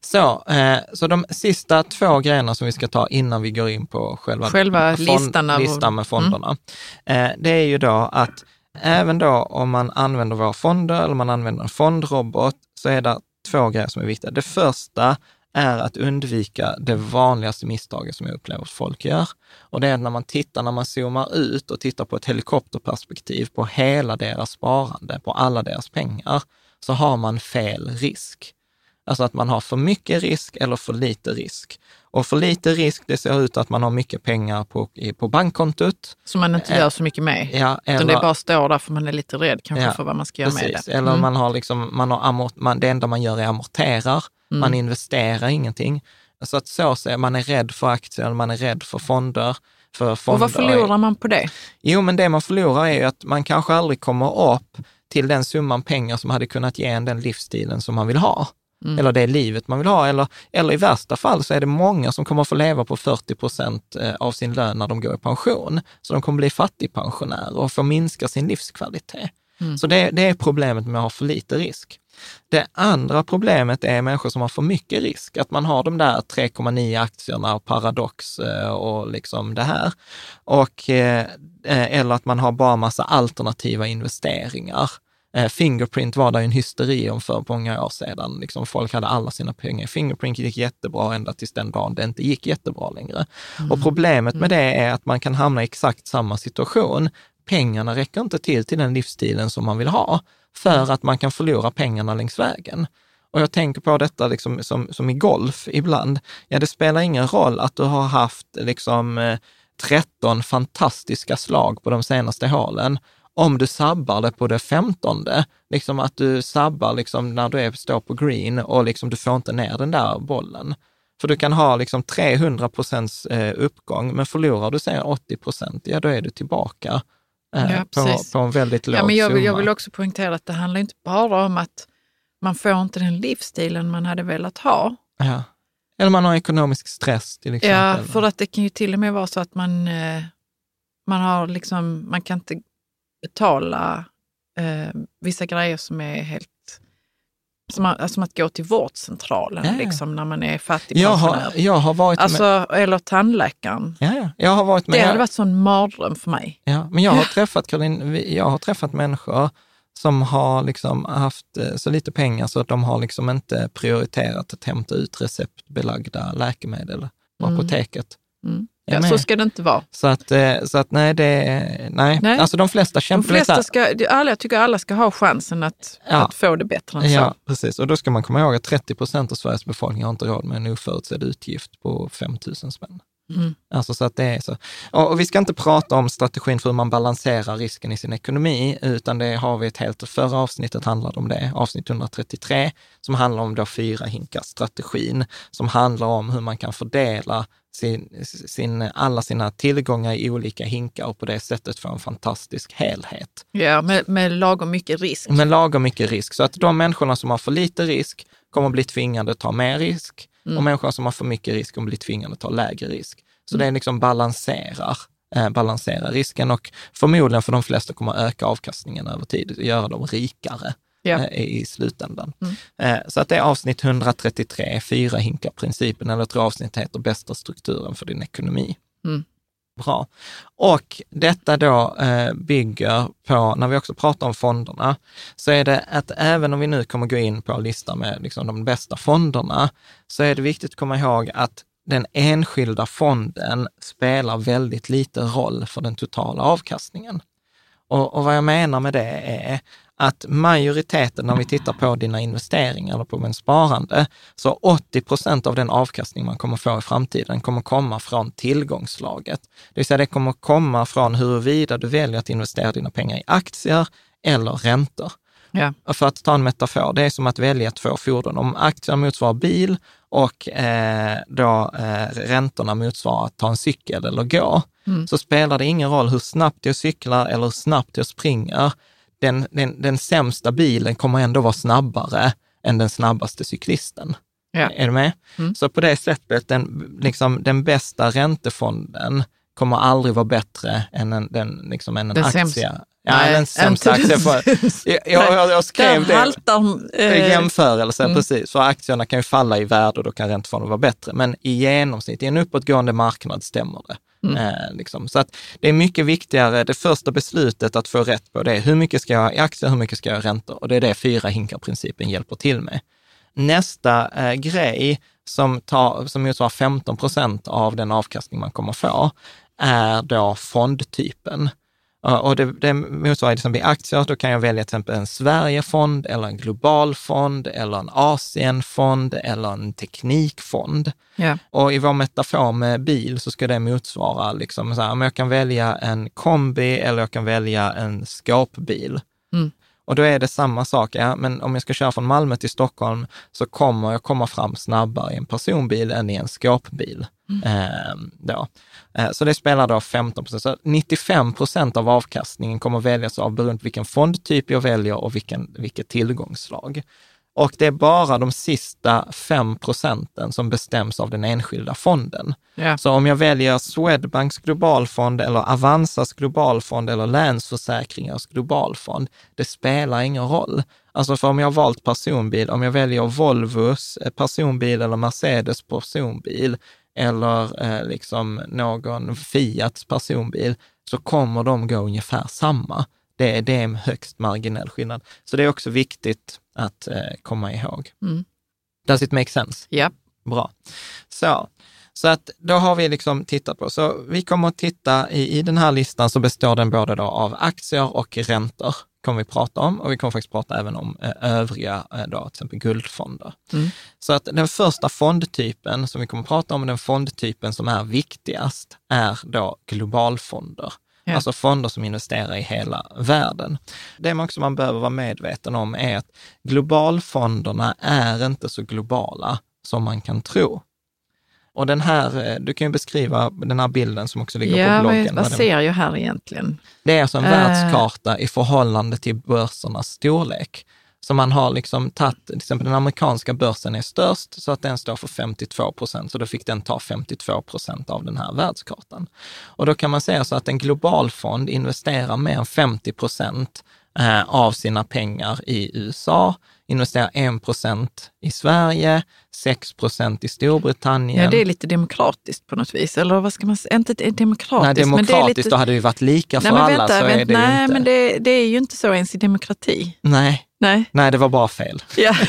Så, eh, så de sista två grejerna som vi ska ta innan vi går in på själva, Själva listan av- listan med fonderna, eh, det är ju då att även då om man använder våra fonder eller man använder en fondrobot, så är det två grejer som är viktiga. Det första är att undvika det vanligaste misstaget som jag upplever att folk gör. Och det är när man tittar, när man zoomar ut och tittar på ett helikopterperspektiv på hela deras sparande, på alla deras pengar, så har man fel risk. Alltså att man har för mycket risk eller för lite risk. Och för lite risk, det ser ut att man har mycket pengar på, på bankkontot. Som man inte Eh, gör så mycket med. Ja, Utan det bara står där för man är lite rädd kanske Ja, för vad man ska göra med Precis, det. eller Mm. man har liksom, man har amort, man, det enda man gör är amorterar, Mm. man investerar ingenting. Så att så ser man är rädd för aktier, man är rädd för fonder. För Och fonder vad förlorar man på det? Jo, men det man förlorar är ju att man kanske aldrig kommer upp till den summan pengar som hade kunnat ge en den livsstilen som man vill ha. Mm. Eller det livet man vill ha. Eller, eller i värsta fall så är det många som kommer få leva på 40 procent eh, av sin lön när de går i pension. Så de kommer bli fattigpensionärer och få minska sin livskvalitet. Mm. Så det, det är problemet med att ha för lite risk. Det andra problemet är människor som har för mycket risk, att man har de där 3,9 aktierna och Paradox eh, och liksom det här. Och, eh, eh, eller att man har bara massa alternativa investeringar. Fingerprint var det en hysteri om för många år sedan. Liksom folk hade alla sina pengar i Fingerprint, gick jättebra ända tills den dagen det inte gick jättebra längre. Och problemet med det är att man kan hamna i exakt samma situation. Pengarna räcker inte till till den livsstilen som man vill ha, för att man kan förlora pengarna längs vägen. Och jag tänker på detta liksom som, som i golf ibland. Ja, det spelar ingen roll att du har haft liksom eh, 13 fantastiska slag på de senaste hålen om du sabbar det på det femtonde, liksom att du sabbar liksom när du är, står på green och liksom du får inte ner den där bollen. För du kan ha liksom 300 procents eh, uppgång, men förlorar du säger 80 procent, ja då är du tillbaka eh, Ja, på, på en väldigt låg Ja, men jag, vill, jag summa. vill också poängtera att det handlar inte bara om att man får inte den livsstilen man hade velat ha. Ja. Eller man har ekonomisk stress till exempel. Ja, för att det kan ju till och med vara så att man, eh, man, har liksom, man kan inte betala eh, vissa grejer som är helt... Som, att- som att gå till vårdcentralen Ja, liksom, när man är fattig jag, jag har varit med... Alltså, eller tandläkaren. Ja, ja. Jag har varit med... Det hade varit sån mardröm för mig. Ja, men jag har (laughs) träffat, vi- jag har träffat människor som har liksom haft eh, så lite pengar så att de har liksom inte prioriterat att hämta ut receptbelagda läkemedel på Mm. apoteket. Mm. Ja, så ska det inte vara. Så att, eh, så att nej, det, nej. Nej. alltså de flesta De kämpar flesta ska, alla, jag tycker alla ska ha chansen att, Ja. att få det bättre än Ja, så. precis. Och då ska man komma ihåg att 30 procent av Sveriges befolkning har inte råd med en oförutsedd utgift på 5 000 spänn. Mm. Alltså så att det är så. Och, och vi ska inte prata om strategin för hur man balanserar risken i sin ekonomi, utan det har vi ett helt, förra avsnittet handlade om det, avsnitt 133, som handlar om då fyra hinkar strategin, som handlar om hur man kan fördela sin, sin, alla sina tillgångar i olika hinkar och på det sättet få en fantastisk helhet. Ja, med, med lagom mycket risk. Men lagom mycket risk. Så att de människorna som har för lite risk kommer bli tvingade att ta mer risk och människor som har för mycket risk kommer bli tvingade att ta lägre risk. Så det liksom balanserar, eh, balanserar risken och förmodligen för de flesta kommer öka avkastningen över tid och göra dem rikare Ja. eh, i slutändan. Eh, så att det är avsnitt 133, fyra hinkar principen, eller jag tror avsnitt heter bästa strukturen för din ekonomi. Mm. Bra. Och detta då eh, bygger på, när vi också pratar om fonderna, så är det att även om vi nu kommer gå in på listan med liksom de bästa fonderna, så är det viktigt att komma ihåg att den enskilda fonden spelar väldigt lite roll för den totala avkastningen. Och, och vad jag menar med det är att majoriteten, när vi tittar på dina investeringar eller på en sparande, så 80 procent av den avkastning man kommer få i framtiden kommer komma från tillgångslaget. Det vill säga det kommer komma från huruvida du väljer att investera dina pengar i aktier eller räntor. Ja. För att ta en metafor, det är som att välja två fordon. Om aktien motsvarar bil och eh, då eh, räntorna motsvarar att ta en cykel eller gå, så spelar det ingen roll hur snabbt jag cyklar eller hur snabbt jag springer. Den, den, den sämsta bilen kommer ändå vara snabbare än den snabbaste cyklisten. Ja. Är du med? Så på det sättet, den, liksom, den bästa räntefonden kommer aldrig vara bättre än en, den, liksom, en Den aktie. sämsta. Ja, Nej, sämsta inte den aktien. sämsta. Jag, jag, jag, jag skrev det. haltar... Eh, Jämförelse, mm. precis. För aktierna kan ju falla i värde och då kan räntefonden vara bättre. Men i genomsnitt, i en uppåtgående marknad stämmer det. Mm. Eh, liksom. Så att det är mycket viktigare, det första beslutet att få rätt på det är hur mycket ska jag ha i aktier, hur mycket ska jag ha i räntor? Och det är det fyra hinkar-principen hjälper till med. Nästa eh, grej som, tar, som motsvarar 15 procent av den avkastning man kommer få är då fondtypen. Och det, det motsvarar till exempel i aktier, då kan jag välja till exempel en Sverigefond eller en global fond eller en Asienfond eller en teknikfond. Ja. Och i vår metafor med bil så ska det motsvara liksom så här, om jag kan välja en kombi eller jag kan välja en skåpbil. Mm. Och då är det samma sak, ja, men om jag ska köra från Malmö till Stockholm så kommer jag komma fram snabbare i en personbil än i en skåpbil. Eh, då. Eh, så det spelar då 15 procent. Så 95 procent av avkastningen kommer väljas av beroende på vilken fondtyp jag väljer och vilken, vilket tillgångsslag. Och det är bara de sista 5 procenten som bestäms av den enskilda fonden. Ja. Så om jag väljer Swedbanks globalfond eller Avanzas globalfond eller Länsförsäkringars globalfond, det spelar ingen roll. Alltså för om jag har valt personbil, om jag väljer Volvos eh, personbil eller Mercedes personbil eller eh, liksom någon Fiats personbil, så kommer de gå ungefär samma. Det, det är en högst marginell skillnad. Så det är också viktigt att eh, komma ihåg. Mm. Does it make sense? Ja. Bra. Så, så att då har vi liksom tittat på, så vi kommer att titta i, i den här listan så består den både då av aktier och räntor, kommer vi prata om och vi kommer faktiskt prata även om eh, övriga, eh, då, till exempel guldfonder. Mm. Så att den första fondtypen som vi kommer prata om, den fondtypen som är viktigast, är då globalfonder. Ja. Alltså fonder som investerar i hela världen. Det man också man behöver vara medveten om är att globalfonderna är inte så globala som man kan tro. Och den här, eh, du kan ju beskriva den här bilden som också ligger ja, på bloggen. vad, vad ser jag här egentligen? det är alltså en Eh. världskarta i förhållande till börsernas storlek. Så man har liksom tagit, till exempel den amerikanska börsen är störst, så att den står för 52 procent, så då fick den ta 52 procent av den här världskartan. Och då kan man säga så att en globalfond investerar mer än 50 procent eh, av sina pengar i USA, investerar 1 procent i Sverige, 6 procent i Storbritannien. Ja, det är lite demokratiskt på något vis. Eller vad ska man säga? Inte demokratiskt, Nej, men det är demokratiskt, lite... då hade det ju varit lika för Nej, men alla, vänta, så är vänta, det ju nej, inte. men det, det är ju inte så ens i demokrati. Nej, Nej. nej, det var bara fel. Ja. (laughs)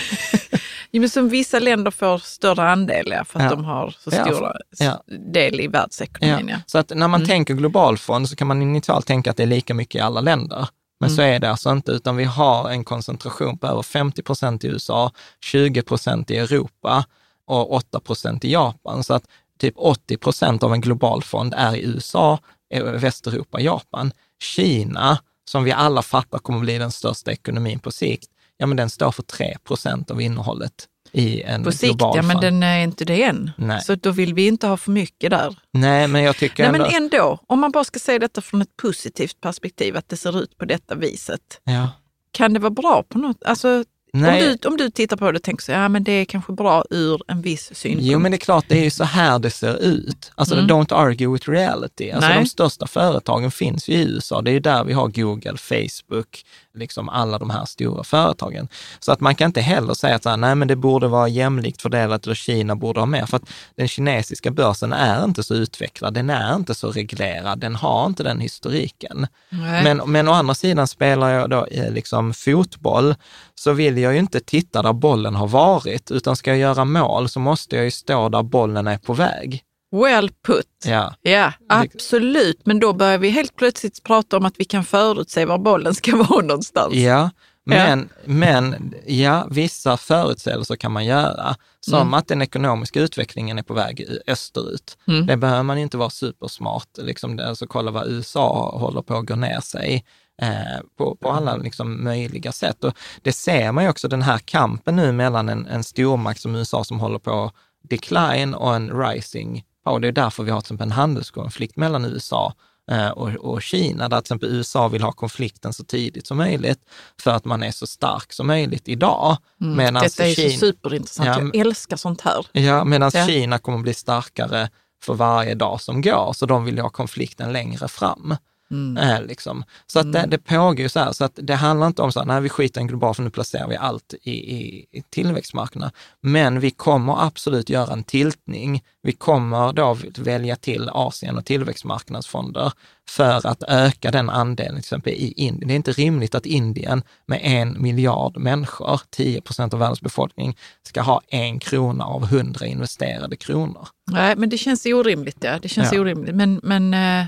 (laughs) jo, men som vissa länder får större andel ja, för att Ja. de har så Ja, stora ja. del i världsekonomin. Ja. Så att när man tänker globalfond så kan man initialt tänka att det är lika mycket i alla länder. Men så är det alltså inte, utan vi har en koncentration på över 50 procent i USA, 20 procent i Europa och 8 procent i Japan. Så att typ 80 procent av en globalfond är i USA, eh, Västeuropa, Japan. Kina, som vi alla fattar kommer bli den största ekonomin på sikt, ja men den står för 3 procent av innehållet i en På sikt, global ja, men den är inte det än. Nej. Så då vill vi inte ha för mycket där. Nej, men jag tycker Nej, ändå... men ändå, om man bara ska se detta från ett positivt perspektiv, att det ser ut på detta viset. ja. Kan det vara bra på något? Alltså, om, Nej. du, om du tittar på det och tänker så, ja men det är kanske bra ur en viss synpunkt. Jo, men det är klart, det är ju så här det ser ut. Alltså, don't argue with reality. Alltså, Nej. de största företagen finns ju i USA. Det är ju där vi har Google, Facebook, liksom alla de här stora företagen. Så att man kan inte heller säga att så här, nej, men det borde vara jämlikt fördelat eller Kina borde ha mer. För att den kinesiska börsen är inte så utvecklad, den är inte så reglerad, den har inte den historiken. Nej. Men, men å andra sidan spelar jag då eh, liksom fotboll, så vill jag ju inte titta där bollen har varit, utan ska jag göra mål så måste jag ju stå där bollen är på väg. Well put. Ja, Ja, absolut. Men då börjar vi helt plötsligt prata om att vi kan förutse var bollen ska (laughs) vara någonstans. ja. Men, men ja, vissa förutsägelser kan man göra, som Mm. att den ekonomiska utvecklingen är på väg österut. Mm. Det behöver man inte vara supersmart, liksom, alltså kolla vad USA håller på att gå ner sig eh, på, på alla liksom, möjliga sätt. Och det ser man ju också, den här kampen nu mellan en, en stormakt som USA som håller på decline och en rising power. Det är därför vi har till exempel en handelskonflikt mellan USA eh, och, och Kina, där till exempel USA vill ha konflikten så tidigt som möjligt för att man är så stark som möjligt idag. Medan Mm. Detta är Kina, superintressant. Ja, Jag älskar sånt här. Ja, medan Ja. Kina kommer bli starkare för varje dag som går, så de vill ha konflikten längre fram. Mm. Eh, liksom. Så att det, det pågår ju så här, så att det handlar inte om så här, nej vi skiter i en global, för nu placerar vi allt i, i, i tillväxtmarknaderna. Men vi kommer absolut göra en tiltning. Vi kommer då välja till Asien och tillväxtmarknadsfonder för att öka den andelen, till exempel i Indien. Det är inte rimligt att Indien med en miljard människor, 10 procent av världens befolkning, ska ha en krona av hundra investerade kronor. Nej, men det känns orimligt. Ja. Det känns Ja. orimligt. Men, men eh,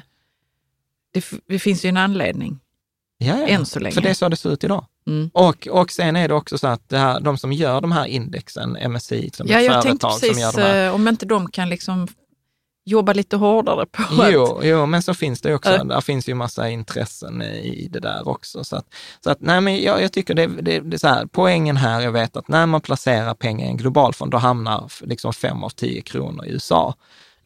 det, det finns ju en anledning. Ja, ja. Än så länge. För det är så det ser ut idag. Mm. Och, och sen är det också så att här, de som gör de här indexen, MSCI, som Ja, jag företag som precis gör de här. eh, om inte de kan liksom jobba lite hårdare på. Jo, jo, men så finns det också, Ja. där finns ju massa intressen i det där också. Så att, så att nej men jag, jag tycker det, det, det är så här, poängen här, jag vet att när man placerar pengar i en globalfond, då hamnar liksom fem av tio kronor i USA.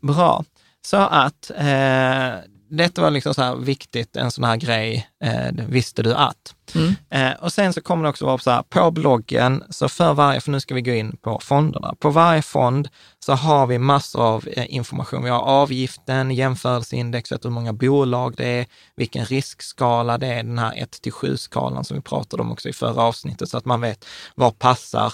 Bra. Så att eh, detta var liksom så här viktigt, en sån här grej, eh, visste du att. Mm. Eh, och sen så kommer det också vara så här, på bloggen, så för varje, för nu ska vi gå in på fonderna. På varje fond så har vi massor av eh, information. Vi har avgiften, jämförelseindex, hur många bolag det är, vilken riskskala det är, den här 1 till 7-skalan som vi pratade om också i förra avsnittet, så att man vet var passar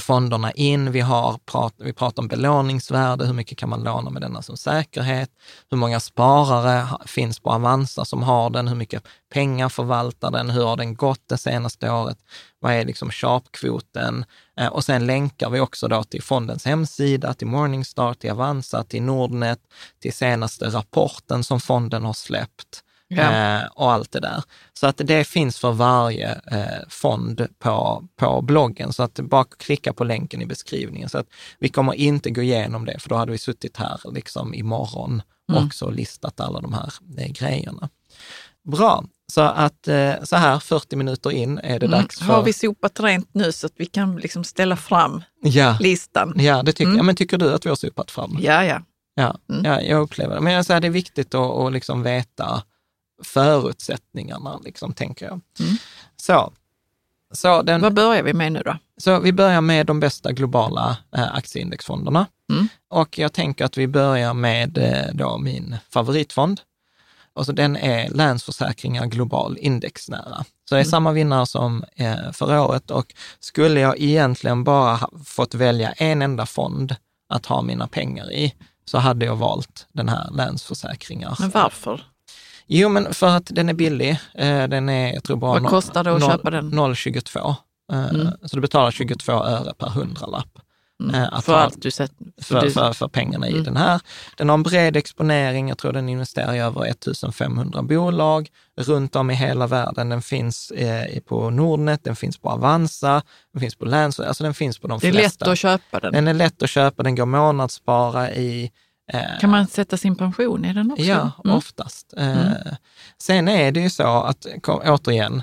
fonderna in. Vi, har prat, vi pratar om belåningsvärde, hur mycket kan man låna med denna som säkerhet? Hur många sparare finns på Avanza som har den? Hur mycket pengar förvaltar den? Hur har den gått det senaste året? Vad är liksom sharpkvoten? Eh, och sen länkar vi också då till fondens hemsida, till Morningstar, till Avanza, till Nordnet, till senaste rapporten som fonden har släppt Ja. eh, och allt det där. Så att det finns för varje eh, fond på, på bloggen, så att bara klicka på länken i beskrivningen. Så att vi kommer inte gå igenom det, för då hade vi suttit här liksom imorgon Mm. också och listat alla de här eh, grejerna. Bra. Så att eh, så här 40 minuter in är det Mm. dags för... Har vi sopat rent nu så att vi kan liksom ställa fram Ja, listan? ja, det tycker Mm. jag. Men tycker du att vi har sopat fram? Ja, ja. Ja, Mm. ja jag upplever det. Men jag säger, det är viktigt att, att liksom veta förutsättningarna, liksom, tänker jag. Mm. Så, så, den, Vad börjar vi med nu då? så vi börjar med de bästa globala eh, aktieindexfonderna. Mm. Och jag tänker att vi börjar med eh, då min favoritfond. Och så den är Länsförsäkringar Global Indexnära. Så det är Mm. samma vinnare som eh, förra året och skulle jag egentligen bara fått välja en enda fond att ha mina pengar i, så hade jag valt den här Länsförsäkringar. Men varför? Jo, men för att den är billig. Eh, Den är, jag tror bara... Vad kostar det att noll- köpa den? 0,22. Eh, Mm. Så du betalar 22 öre per hundralapp Mm. eh, att för ha- allt du sett. för, du, för, för pengarna i Mm. den här. Den har en bred exponering, jag tror den investerar i över 1500 bolag runt om i hela världen. Den finns eh, på Nordnet, den finns på Avanza, den finns på Läns, alltså den finns på de det är flesta. lätt att köpa den. Den är lätt att köpa, den går månadsspara i. Eh, Kan man sätta sin pension i den också? Ja, Mm. oftast. Eh, Sen är det ju så att, återigen,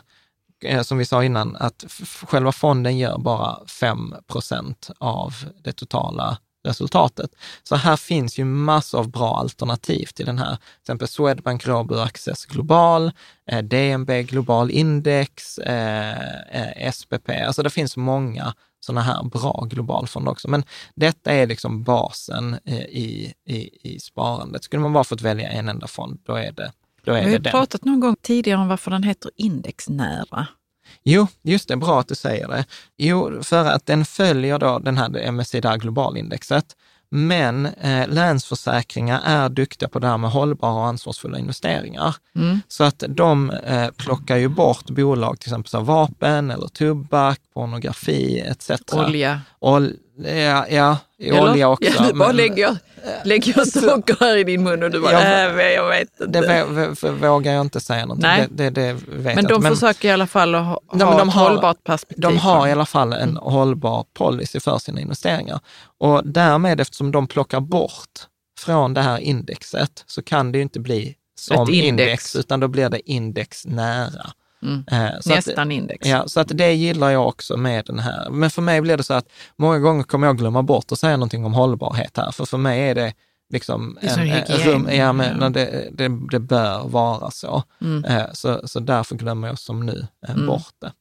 eh, som vi sa innan, att själva fonden gör bara 5% av det totala resultatet. Så här finns ju massor av bra alternativ till den här. Till exempel Swedbank Robur Access Global, DNB Global Index, SPP. Alltså det finns många sådana här bra globalfonder också. Men detta är liksom basen eh, i, i, i sparandet. Skulle man bara fått välja en enda fond, då är det, då är Vi har det ju den. pratat någon gång tidigare om varför den heter indexnära. Jo, just det, bra att du säger det. Jo, för att den följer då den här MSCI globalindexet. Men eh, Länsförsäkringar är duktiga på det här med hållbara och ansvarsfulla investeringar. Mm. Så att de eh, plockar ju bort bolag, till exempel så vapen eller tobak, pornografi etc. Olja. Ol, ja, ja Eller? olja också. Ja, du bara men- lägger, lägger socker här i din mun och du bara, Ja, äh, jag vet inte. det vå- vå- vågar jag inte säga någonting. Nej. Det, det, det men jag de inte. försöker i alla fall att ha, ha de ett har- hållbart perspektiv. De har i alla fall en hållbar policy för sina investeringar. Och därmed, eftersom de plockar bort från det här indexet, så kan det ju inte bli som index. index. utan då blir det indexnära. Mm. Eh, så att- Nästan index. Ja, så att det gillar jag också med den här. Men för mig blir det så att många gånger kommer jag glömma bort att säga någonting om hållbarhet här, för för mig är det liksom Det en, en hygien. rum, ja, men Ja. Det, det, det bör vara så. Mm. Eh, så. Så därför glömmer jag som nu eh, Mm. bort det.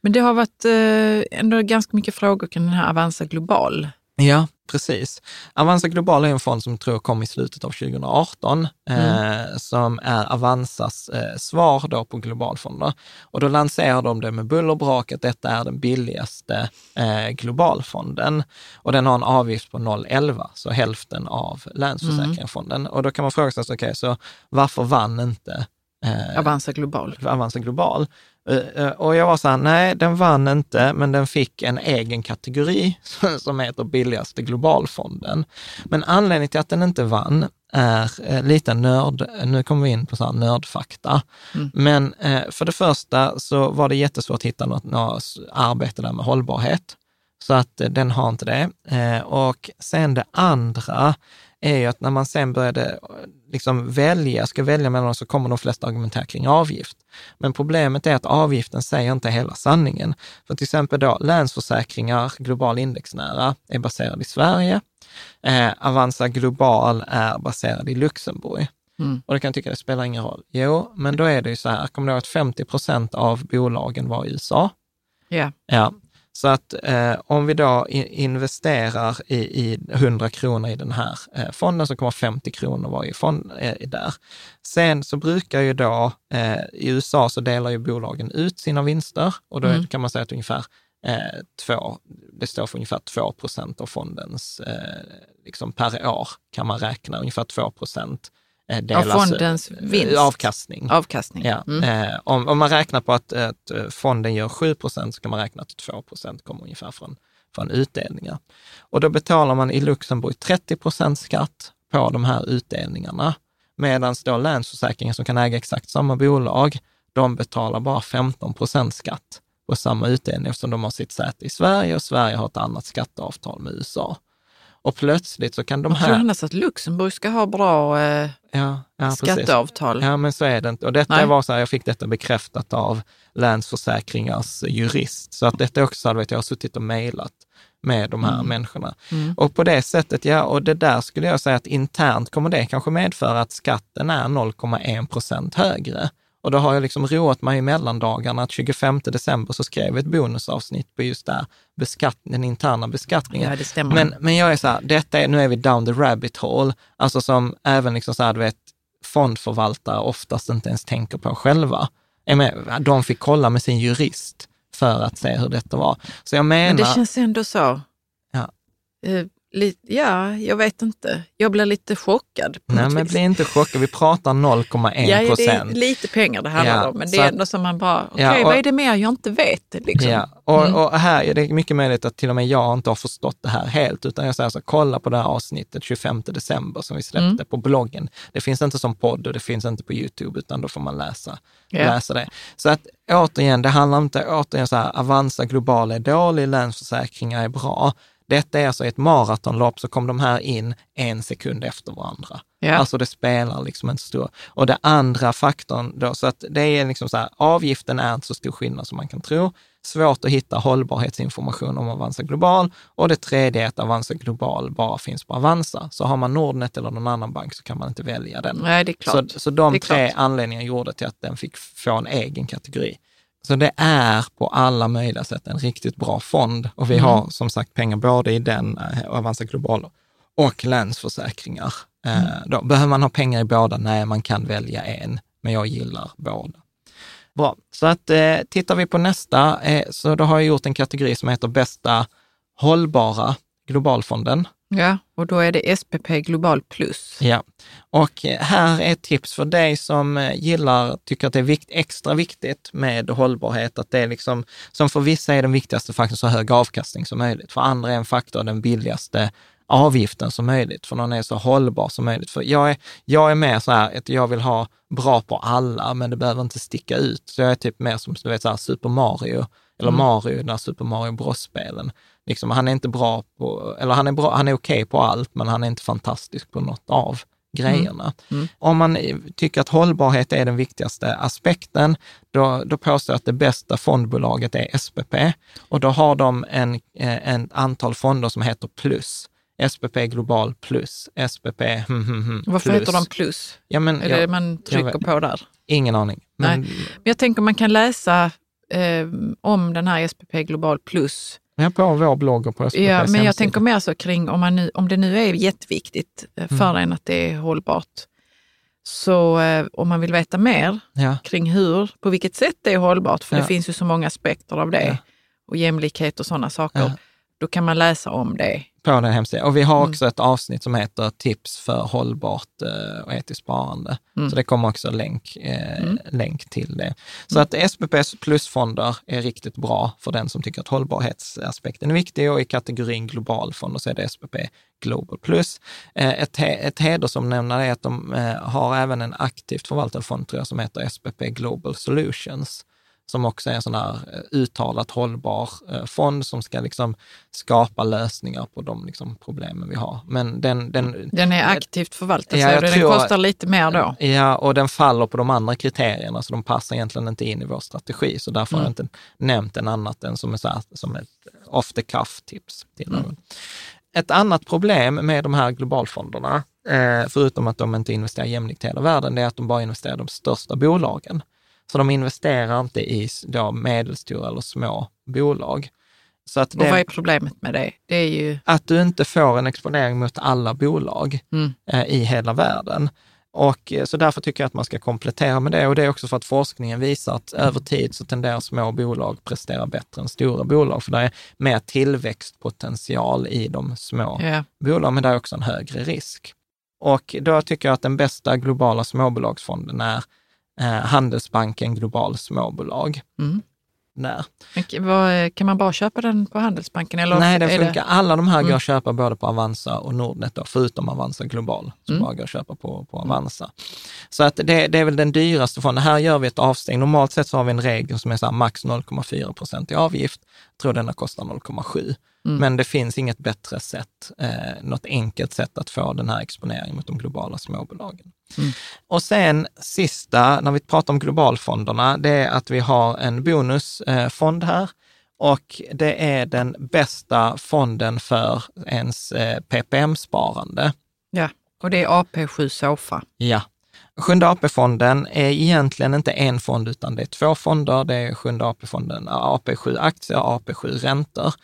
Men det har varit eh, ändå ganska mycket frågor kring den här Avanza Global. Ja, precis. Avanza Global är en fond som jag tror kom i slutet av 2018, Mm. eh, som är Avanzas eh, svar då på globalfonder. Och då lanserar de det med buller och brak att detta är den billigaste eh, globalfonden. Och den har en avgift på 0,11, så hälften av Länsförsäkringsfonden. Och då kan man fråga sig, okej, så varför vann inte eh, Avanza Global. Avanza Global. Eh, eh, Och jag var så här, nej, den vann inte, men den fick en egen kategori (laughs) som heter billigaste globalfonden. Men anledningen till att den inte vann är eh, lite nörd, nu kommer vi in på så här nördfakta. Mm. Men för det första så var det jättesvårt att hitta något, något arbete där med hållbarhet. Så att den har inte det. Och sen det andra är ju att när man sen började liksom välja, ska välja mellan dem så kommer de flesta argumentera kring avgift. Men problemet är att avgiften säger inte hela sanningen. För till exempel då Länsförsäkringar, global indexnära, är baserad i Sverige. Eh, Avanza Global är baserad i Luxemburg. Mm. Och det kan tycka, det spelar ingen roll. Jo, men då är det ju så här, kommer du ihåg att 50 procent av bolagen var i USA? Ja. Ja, så att eh, om vi då investerar i, i 100 kronor i den här eh, fonden så kommer 50 kronor vara i fond, eh, där. Sen så brukar ju då, eh, i USA så delar ju bolagen ut sina vinster och då Mm. kan man säga att ungefär eh, två, det står för ungefär 2 procent av fondens, eh, liksom per år kan man räkna, ungefär 2 procent eh, delas, fondens eh, vinst. avkastning. Avkastning. Ja, Mm. eh, om, om man räknar på att, att fonden gör 7 procent så kan man räkna att 2 procent kommer ungefär från, från utdelningar. Och då betalar man i Luxemburg 30 procent skatt på de här utdelningarna, medan då Länsförsäkringen som kan äga exakt samma bolag, de betalar bara 15 procent skatt på samma utdelning eftersom de har sitt säte i Sverige och Sverige har ett annat skatteavtal med USA. Och plötsligt så kan de Jag tror här... annars att Luxemburg ska ha bra eh, Ja, ja, precis. skatteavtal. Ja, men så är det inte. Och detta Nej. var så här, jag fick detta bekräftat av Länsförsäkringars jurist. Så att detta är också, så här, vet, jag har suttit och mejlat med de här Mm. människorna. Och på det sättet, ja, och det där skulle jag säga att internt kommer det kanske medföra att skatten är 0,1 procent högre. Och då har jag liksom roat mig i mellandagarna att 25 december så skrev jag ett bonusavsnitt på just där, beskatt, den interna beskattningen. Ja, det stämmer. Men, men jag är så här, detta är, nu är vi down the rabbit hole, alltså som även liksom så här, du vet, fondförvaltare oftast inte ens tänker på själva. De fick kolla med sin jurist för att se hur detta var. Så jag menar... Men det känns ändå så. Ja. Eh, li, ja, jag vet inte. Jag blir lite chockad. Nej, men vis. bli inte chockad. Vi pratar 0,1 Ja, det är procent. lite pengar det handlar Ja, om, men det är ändå som man bara, okej, Ja, och- vad är det mer jag inte vet? Liksom? Ja, och, Mm. och här är det mycket möjligt att till och med jag inte har förstått det här helt, utan jag säger så här, kolla på det här avsnittet 25 december som vi släppte Mm. på bloggen. Det finns inte som podd och det finns inte på YouTube, utan då får man läsa, Ja. läsa det. Så att återigen, det handlar inte återigen så här, Avanza Global är dålig, Länsförsäkringar är bra. Detta är alltså ett maratonlopp, så kom de här in en sekund efter varandra. Ja. Alltså det spelar liksom inte stor. Och det andra faktorn då, så att det är liksom så här, avgiften är inte så stor skillnad som man kan tro. Svårt att hitta hållbarhetsinformation om Avanza Global. Och det tredje är att Avanza Global bara finns på Avanza. Så har man Nordnet eller någon annan bank så kan man inte välja den. Nej, det är klart. Så, så de tre klart. anledningarna gjorde till att den fick få en egen kategori. Så det är på alla möjliga sätt en riktigt bra fond och vi Mm. har som sagt pengar både i den, eh, Avanza Global och Länsförsäkringar. Eh, Mm. Då behöver man ha pengar i båda? Nej, man kan välja en, men jag gillar båda. Bra, så att eh, tittar vi på nästa, eh, så då har jag gjort en kategori som heter bästa hållbara globalfonden. Ja, och då är det SPP Global Plus. Ja, och eh, här är ett tips för dig som eh, gillar, tycker att det är vikt, extra viktigt med hållbarhet, att det är liksom, som för vissa är den viktigaste faktorn så hög avkastning som möjligt. För andra är en faktor den billigaste avgiften som möjligt, för någon är så hållbar som möjligt. För jag är, jag är mer så här, att jag vill ha bra på alla, men det behöver inte sticka ut. Så jag är typ mer som du vet, så här, Super Mario, eller Mario, den här Super Mario Bros-spelen. Liksom, han är inte bra på, eller han är, bra, han är okej på allt, men han är inte fantastisk på något av grejerna. Om man tycker att hållbarhet är den viktigaste aspekten, då, då påstår jag att det bästa fondbolaget är SPP och då har de en, eh, en antal fonder som heter Plus. SPP Global Plus, SPP hmm, hmm, hmm, Varför plus. heter de Plus? Ja, men, Är det jag, man trycker vet. på där? ingen aning. Men, Men jag tänker man kan läsa eh, om den här SPP Global Plus. Ja, på vår blogg och på SPPs Ja, men jag hemsida. tänker mer så kring om, man nu, om det nu är jätteviktigt eh, för Mm. en att det är hållbart. Så eh, om man vill veta mer Ja, kring hur, på vilket sätt det är hållbart, för Ja. det finns ju så många aspekter av det, Ja. och jämlikhet och sådana saker. Då kan man läsa om det. på den hemsidan. Och vi har Mm. också ett avsnitt som heter Tips för hållbart eh, och etiskt sparande. Mm. Så det kommer också länk, eh, Mm. länk till det. Så att SPPs plusfonder är riktigt bra för den som tycker att hållbarhetsaspekten är viktig och i kategorin globalfonder så är det SPP Global Plus. Eh, ett, he- ett hedersomnämnande är att de eh, har även en aktivt förvaltad fond tror jag, som heter SPP Global Solutions som också är en sån här eh, uttalat hållbar eh, fond som ska liksom skapa lösningar på de liksom problemen vi har. Men den, den, Den är aktivt förvaltad, Ja, den tror- kostar lite mer då. Ja, och den faller på de andra kriterierna, så de passar egentligen inte in i vår strategi. Så därför har jag inte nämnt den annat än som, är så här, som ett off the cuff-tips till någon. Ett annat problem med de här globalfonderna, eh, förutom att de inte investerar jämlikt i hela världen, det är att de bara investerar i de största bolagen. Så de investerar inte i då medelstora eller små bolag. Så att Och vad är det, problemet med det? Det är ju... att du inte får en exponering mot alla bolag Mm. eh, i hela världen. Och eh, så därför tycker jag att man ska komplettera med det. Och det är också för att forskningen visar att över tid så tenderar små bolag prestera bättre än stora bolag, för det är mer tillväxtpotential i de små Ja. bolag, men det är också en högre risk. Och då tycker jag att den bästa globala småbolagsfonden är eh, Handelsbanken Global Småbolag. Mm. Där. Vad- Kan man bara köpa den på Handelsbanken? Eller Nej, den funkar. Alla de här går Mm. att köpa både på Avanza och Nordnet, då, förutom Avanza Global, som Mm. bara går att köpa på, på Avanza. Så att det, det är väl den dyraste fonden. Här gör vi ett avsteg. Normalt sett så har vi en regel som är så här max 0,4 procent i avgift. Jag tror denna kostar 0,7. Mm. Men det finns inget bättre sätt, eh, något enkelt sätt att få den här exponeringen mot de globala småbolagen. Mm. Och sen sista, när vi pratar om globalfonderna, det är att vi har en bonusfond här och det är den bästa fonden för ens eh, PPM-sparande. Ja, och det är AP7 Sofa. Ja. Sjunde AP-fonden är egentligen inte en fond, utan det är två fonder. Det är Sjunde AP-fonden AP7 aktier och AP7 räntor.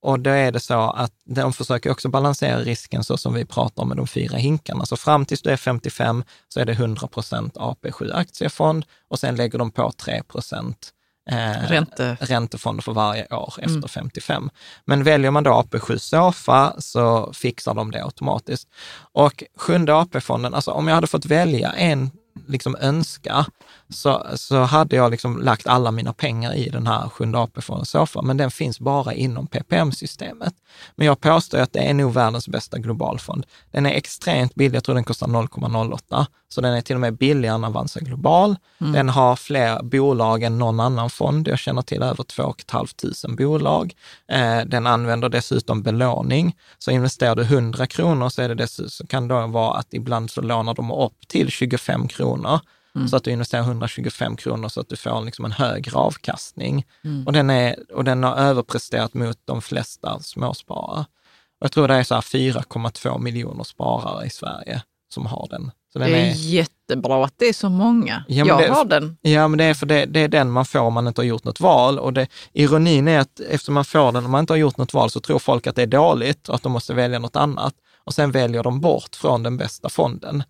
Och då är det så att de försöker också balansera risken så som vi pratar om med de fyra hinkarna. Så fram tills du är 55 så är det 100 procent AP7 aktiefond och sen lägger de på 3 procent eh, Ränte. räntefonder för varje år efter 55. Men väljer man då AP7 Sofa så fixar de det automatiskt. Och sjunde AP-fonden, alltså om jag hade fått välja en liksom önska, så, så hade jag liksom lagt alla mina pengar i den här sjunde AP-fonden Sofa, men den finns bara inom PPM-systemet. Men jag påstår att det är nog världens bästa globalfond. Den är extremt billig, jag tror den kostar 0,08, så den är till och med billigare än Avanza Global. Den har fler bolag än någon annan fond. Jag känner till över 2 500 bolag. Eh, den använder dessutom belåning. Så investerar du 100 kronor så, är det dessutom, så kan det vara att ibland så lånar de upp till 25 kronor. Så att du investerar 125 kronor så att du får liksom en högre avkastning. Och, den är, och den har överpresterat mot de flesta småsparare. Och jag tror det är så här 4,2 miljoner sparare i Sverige som har den. Så den Det är är, jättebra att det är så många. Ja, jag det- har den. Ja, men det är för det, det är den man får om man inte har gjort något val. Och det, ironin är att eftersom man får den om man inte har gjort något val så tror folk att det är dåligt och att de måste välja något annat. Och sen väljer de bort från den bästa fonden.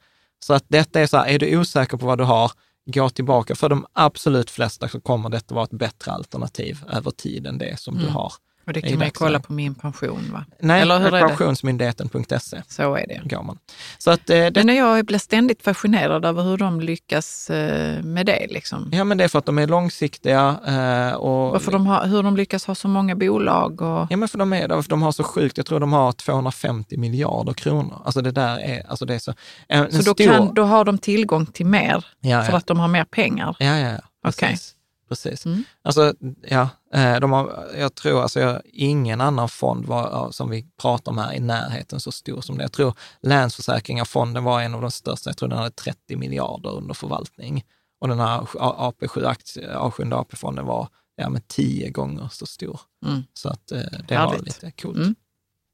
Så att detta är så här, är du osäker på vad du har, gå tillbaka. För de absolut flesta så kommer detta vara ett bättre alternativ över tid än det som du har. Och det kan man ju kolla på min pension va? Nej, Eller pensionsmyndigheten.se Så är det. går man. Så att eh, det, Men jag blir ständigt fascinerad över hur de lyckas eh, med det. Liksom. ja, men det är för att de är långsiktiga eh, och Varför de har, hur de lyckas ha så många bolag. Och, Ja, men för de, är, för de har så sjukt, jag tror de har 250 miljarder kronor. Alltså det där är, alltså det är så... En, en så då, stor, kan, då har de tillgång till mer ja, för ja. att de har mer pengar. Ja, ja, ja. Precis. Precis. Mm. Alltså, ja, eh, de har, jag tror alltså jag, ingen annan fond var, som vi pratar om här i närheten så stor som det. Jag tror Länsförsäkringarfonden var en av de största, jag tror den hade 30 miljarder under förvaltning. Och den här AP7, aktie, A7 AP-fonden var ja, med tio gånger så stor. Mm. Så att eh, det var Härligt. lite coolt. Mm.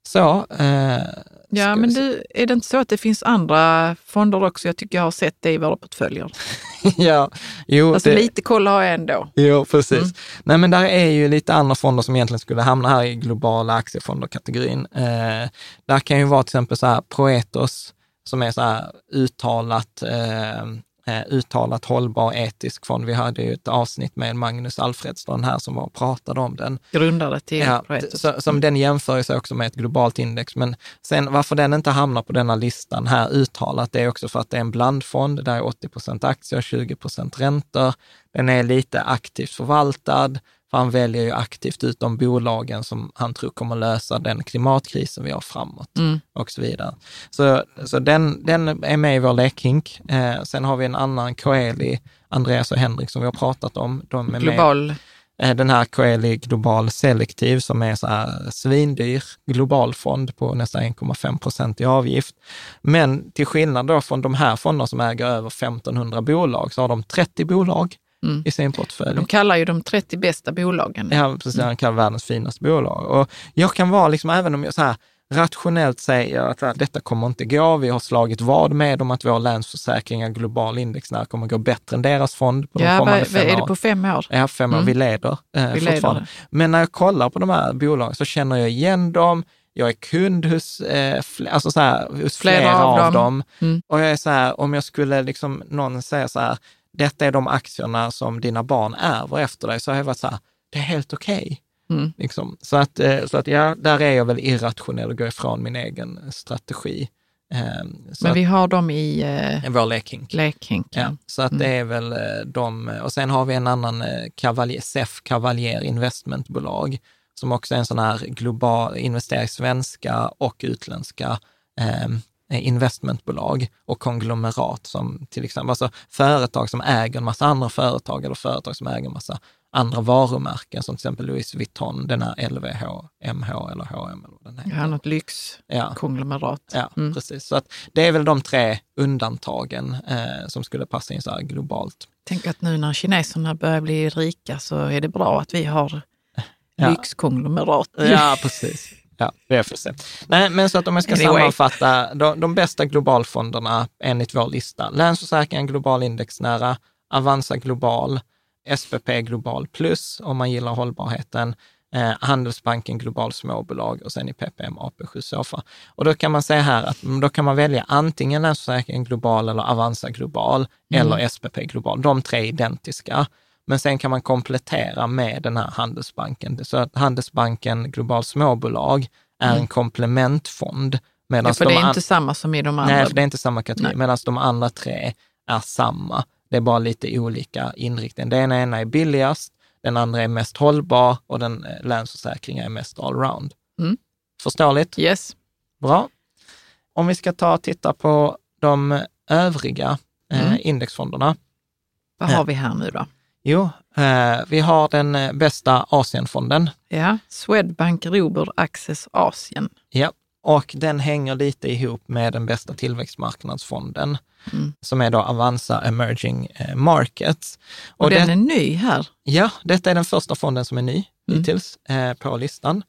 Så, eh, Ja, men du, är det inte så att det finns andra fonder också? Jag tycker jag har sett det i våra portföljer. (laughs) ja, jo, Alltså det, lite koll har jag ändå. jo, precis. Mm. Nej, men där är ju lite andra fonder som egentligen skulle hamna här i globala aktiefonder-kategorin. Eh, där kan ju vara till exempel så här Proetos, som är så här uttalat, eh, eh, uttalat hållbar etisk fond. Vi hade ju ett avsnitt med Magnus Alfredsson här som var och pratade om den. Grundare till Ja, så, som den jämför sig också med ett globalt index. Men sen varför den inte hamnar på denna listan här uttalat, det är också för att det är en blandfond. Där är 80 procent aktier, 20 procent räntor. Den är lite aktivt förvaltad, för han väljer ju aktivt ut de bolagen som han tror kommer lösa den klimatkrisen vi har framåt Mm. och så vidare. Så, så den, den är med i vår lekhink. Eh, sen har vi en annan Coeli, Andreas och Henrik, som vi har pratat om. De är med Global. Eh, den här Coeli Global Selektiv som är så här svindyr globalfond på nästan 1,5 procent i avgift. Men till skillnad då från de här fonderna som äger över 1500 bolag så har de 30 bolag Mm. i sin portfölj. De kallar ju de 30 bästa bolagen. Ja, precis. Han kallar världens finaste bolag. Och jag kan vara, liksom, även om jag så här rationellt säger att här, detta kommer inte gå, vi har slagit vad med om att vår Länsförsäkringar global index när kommer gå bättre än deras fond på de Ja, kommande fem är det på fem år? Ja, fem år. Mm. Vi leder eh, Vi leder fortfarande. det. Men när jag kollar på de här bolagen så känner jag igen dem. Jag är kund hos, eh, fl- alltså så här, hos flera, Flera av av dem. dem. Mm. Och jag är så här, om jag skulle liksom, någon säga så här, detta är de aktierna som dina barn ärver efter dig, så har jag varit så här, det är helt okej. Mm. Liksom. Så, att, eh, så att ja, där är jag väl irrationell och går ifrån min egen strategi. Eh, så Men vi har dem i eh, vår lekhink. Ja, lekhinken. så att det är väl eh, de, och sen har vi en annan eh, Cavalier, SEF Cavalier investmentbolag, som också är en sån här global, investerar i svenska och utländska eh, investmentbolag och konglomerat som till exempel, alltså företag som äger en massa andra företag eller företag som äger en massa andra varumärken som till exempel Louis Vuitton, den här LVH, MH eller H&M eller vad den heter. Ja, något lyxkonglomerat. Ja, ja mm. precis. Så att det är väl de tre undantagen eh, som skulle passa in så här globalt. Tänk att nu när kineserna börjar bli rika så är det bra att vi har ja. lyxkonglomerat. Ja, precis. Ja, se. Nej, men så att om jag ska anyway. sammanfatta, de, de bästa globalfonderna enligt vår lista, Länsförsäkringar Global Indexnära, Avanza Global, SPP Global Plus om man gillar hållbarheten, eh, Handelsbanken Global Småbolag och sen i PPM AP7 Sofa. Och då kan man säga här att då kan man välja antingen Länsförsäkringen Global eller Avanza Global mm. eller SPP Global. De tre identiska. Men sen kan man komplettera med den här Handelsbanken. Så att Handelsbanken Global Småbolag är mm. en komplementfond. Ja, för de det är inte samma som i de andra. Nej, för det är inte samma kategori, medan de andra tre är samma. Det är bara lite olika inriktning. Den ena är billigast, den andra är mest hållbar och den eh, Länsförsäkringar är mest allround. Mm. Förståeligt? Yes. Bra. Om vi ska ta och titta på de övriga eh, mm. indexfonderna. Vad har vi här nu då? Jo, eh, vi har den eh, bästa Asienfonden. Ja, Swedbank Robur Access Asien. Ja, och den hänger lite ihop med den bästa tillväxtmarknadsfonden, mm. som är då Avanza Emerging eh, Markets. Och, och den det, är ny här? Ja, detta är den första fonden som är ny mm. hittills eh, på listan.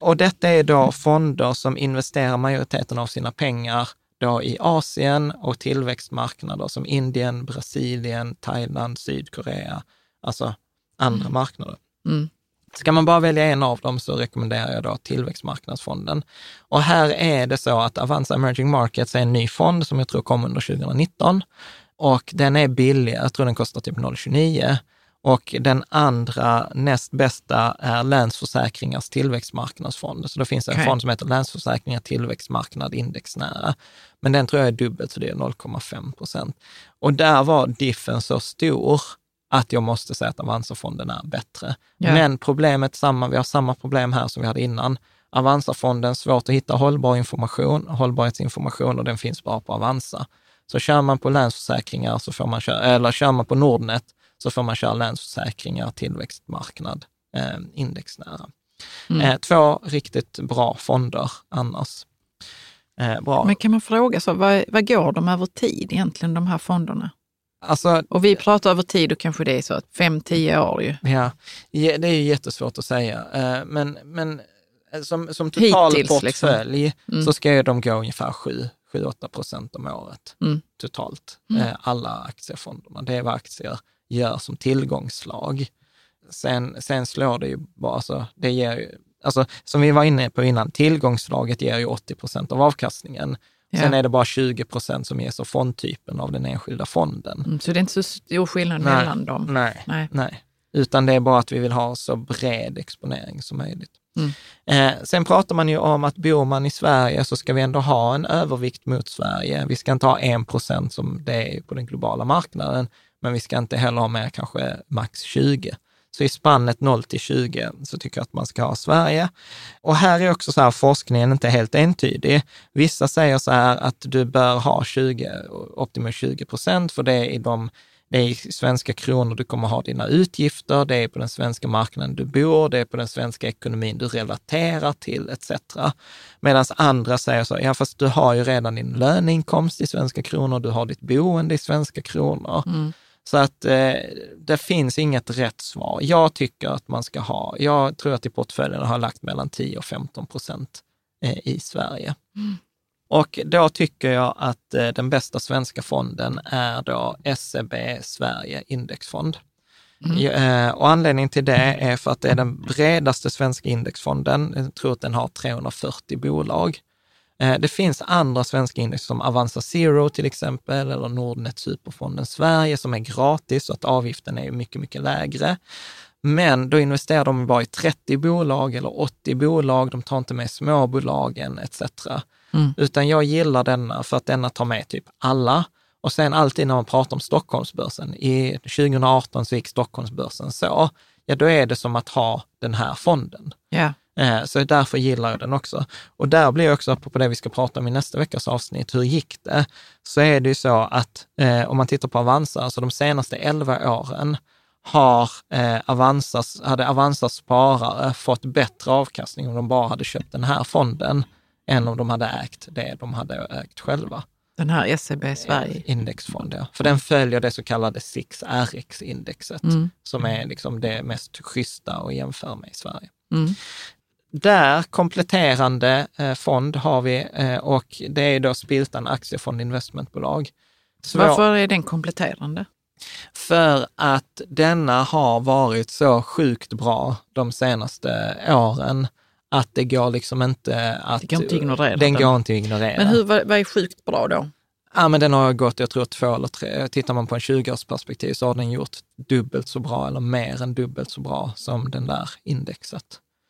Och detta är då fonder som investerar majoriteten av sina pengar då i Asien och tillväxtmarknader som Indien, Brasilien, Thailand, Sydkorea, alltså andra mm. marknader. Mm. Ska man bara välja en av dem så rekommenderar jag då Tillväxtmarknadsfonden. Och här är det så att Avanza Emerging Markets är en ny fond som jag tror kom under 2019 och den är billig, jag tror den kostar typ 0,29 och den andra näst bästa är Länsförsäkringars tillväxtmarknadsfond. Så det finns en okay. fond som heter Länsförsäkringar tillväxtmarknad indexnära. Men den tror jag är dubbelt, så det är 0,5 procent. Och där var diffen så stor att jag måste säga att Avanza-fonden är bättre. Ja. Men problemet samma, vi har samma problem här som vi hade innan. Avanza-fonden, svårt att hitta hållbar information, hållbarhetsinformation och den finns bara på Avanza. Så kör man på Länsförsäkringar så får man köra, eller kör man på Nordnet så får man köra Länsförsäkringar, tillväxtmarknad, eh, indexnära. Mm. Eh, två riktigt bra fonder annars. Eh, bra. Men kan man fråga, så, vad, vad går de över tid egentligen, de här fonderna? Alltså, och vi pratar över tid och kanske det är så att fem, tio år ju. Ja, det är ju jättesvårt att säga. Eh, men, men eh, som, som total Hittills, liksom. portfölj liksom. mm. så ska ju de gå ungefär 7-8 procent om året mm. totalt. Mm. Eh, alla aktiefonderna. Det är vad aktier gör som tillgångslag. Sen, sen slår det ju bara, alltså, det ger ju, alltså, som vi var inne på innan, tillgångslaget ger ju 80 procent av avkastningen. Ja. Sen är det bara 20 procent som ges av fondtypen av den enskilda fonden. Mm, så det är inte så stor skillnad nej, mellan dem? Nej, nej, nej. Utan det är bara att vi vill ha så bred exponering som möjligt. Mm. Eh, sen pratar man ju om att bor man i Sverige så ska vi ändå ha en övervikt mot Sverige. Vi ska inte ha en procent som det är på den globala marknaden, men vi ska inte heller ha mer kanske max 20. Så i spannet 0 till 20 så tycker jag att man ska ha Sverige. Och här är också så här, forskningen inte helt entydig. Vissa säger så här att du bör ha 20, optimalt 20 procent, för det är i de det är i svenska kronor du kommer ha dina utgifter, det är på den svenska marknaden du bor, det är på den svenska ekonomin du relaterar till etc. Medan andra säger så, ja fast du har ju redan din löneinkomst i svenska kronor, du har ditt boende i svenska kronor. Mm. Så att eh, det finns inget rätt svar. Jag tycker att man ska ha, jag tror att i portföljen har lagt mellan 10 och 15 procent eh, i Sverige. Mm. Och då tycker jag att eh, den bästa svenska fonden är då SEB Sverige Indexfond. Mm. Eh, och anledningen till det är för att det är den bredaste svenska indexfonden. Jag tror att den har 340 bolag. Eh, det finns andra svenska index som Avanza Zero till exempel, eller Nordnet Superfonden Sverige som är gratis, så att avgiften är mycket, mycket lägre. Men då investerar de bara i 30 bolag eller 80 bolag, de tar inte med småbolagen etc. Mm. Utan jag gillar denna för att denna tar med typ alla. Och sen alltid när man pratar om Stockholmsbörsen, i 2018 så gick Stockholmsbörsen så, ja då är det som att ha den här fonden. Yeah. Eh, så därför gillar jag den också. Och där blir också, på det vi ska prata om i nästa veckas avsnitt, hur gick det? Så är det ju så att eh, om man tittar på Avanza, alltså de senaste 11 åren har eh, Avanzas, hade Avanzas sparare fått bättre avkastning om de bara hade köpt den här fonden än om de hade ägt det de hade ägt själva. Den här SEB Sverige. Indexfond, ja. För den följer det så kallade 6RX-indexet, Mm. som är liksom det mest schyssta att jämföra med i Sverige. Mm. Där kompletterande eh, fond har vi eh, och det är då Spiltan Aktiefond Investmentbolag. Svår- Varför är den kompletterande? För att denna har varit så sjukt bra de senaste åren att det går liksom inte att... Det går inte ignorera Den den. går inte ignorera. Men hur, vad är sjukt bra då? Ja, men den har gått, jag tror två eller tre, tittar man på en 20-årsperspektiv så har den gjort dubbelt så bra eller mer än dubbelt så bra som den där indexet.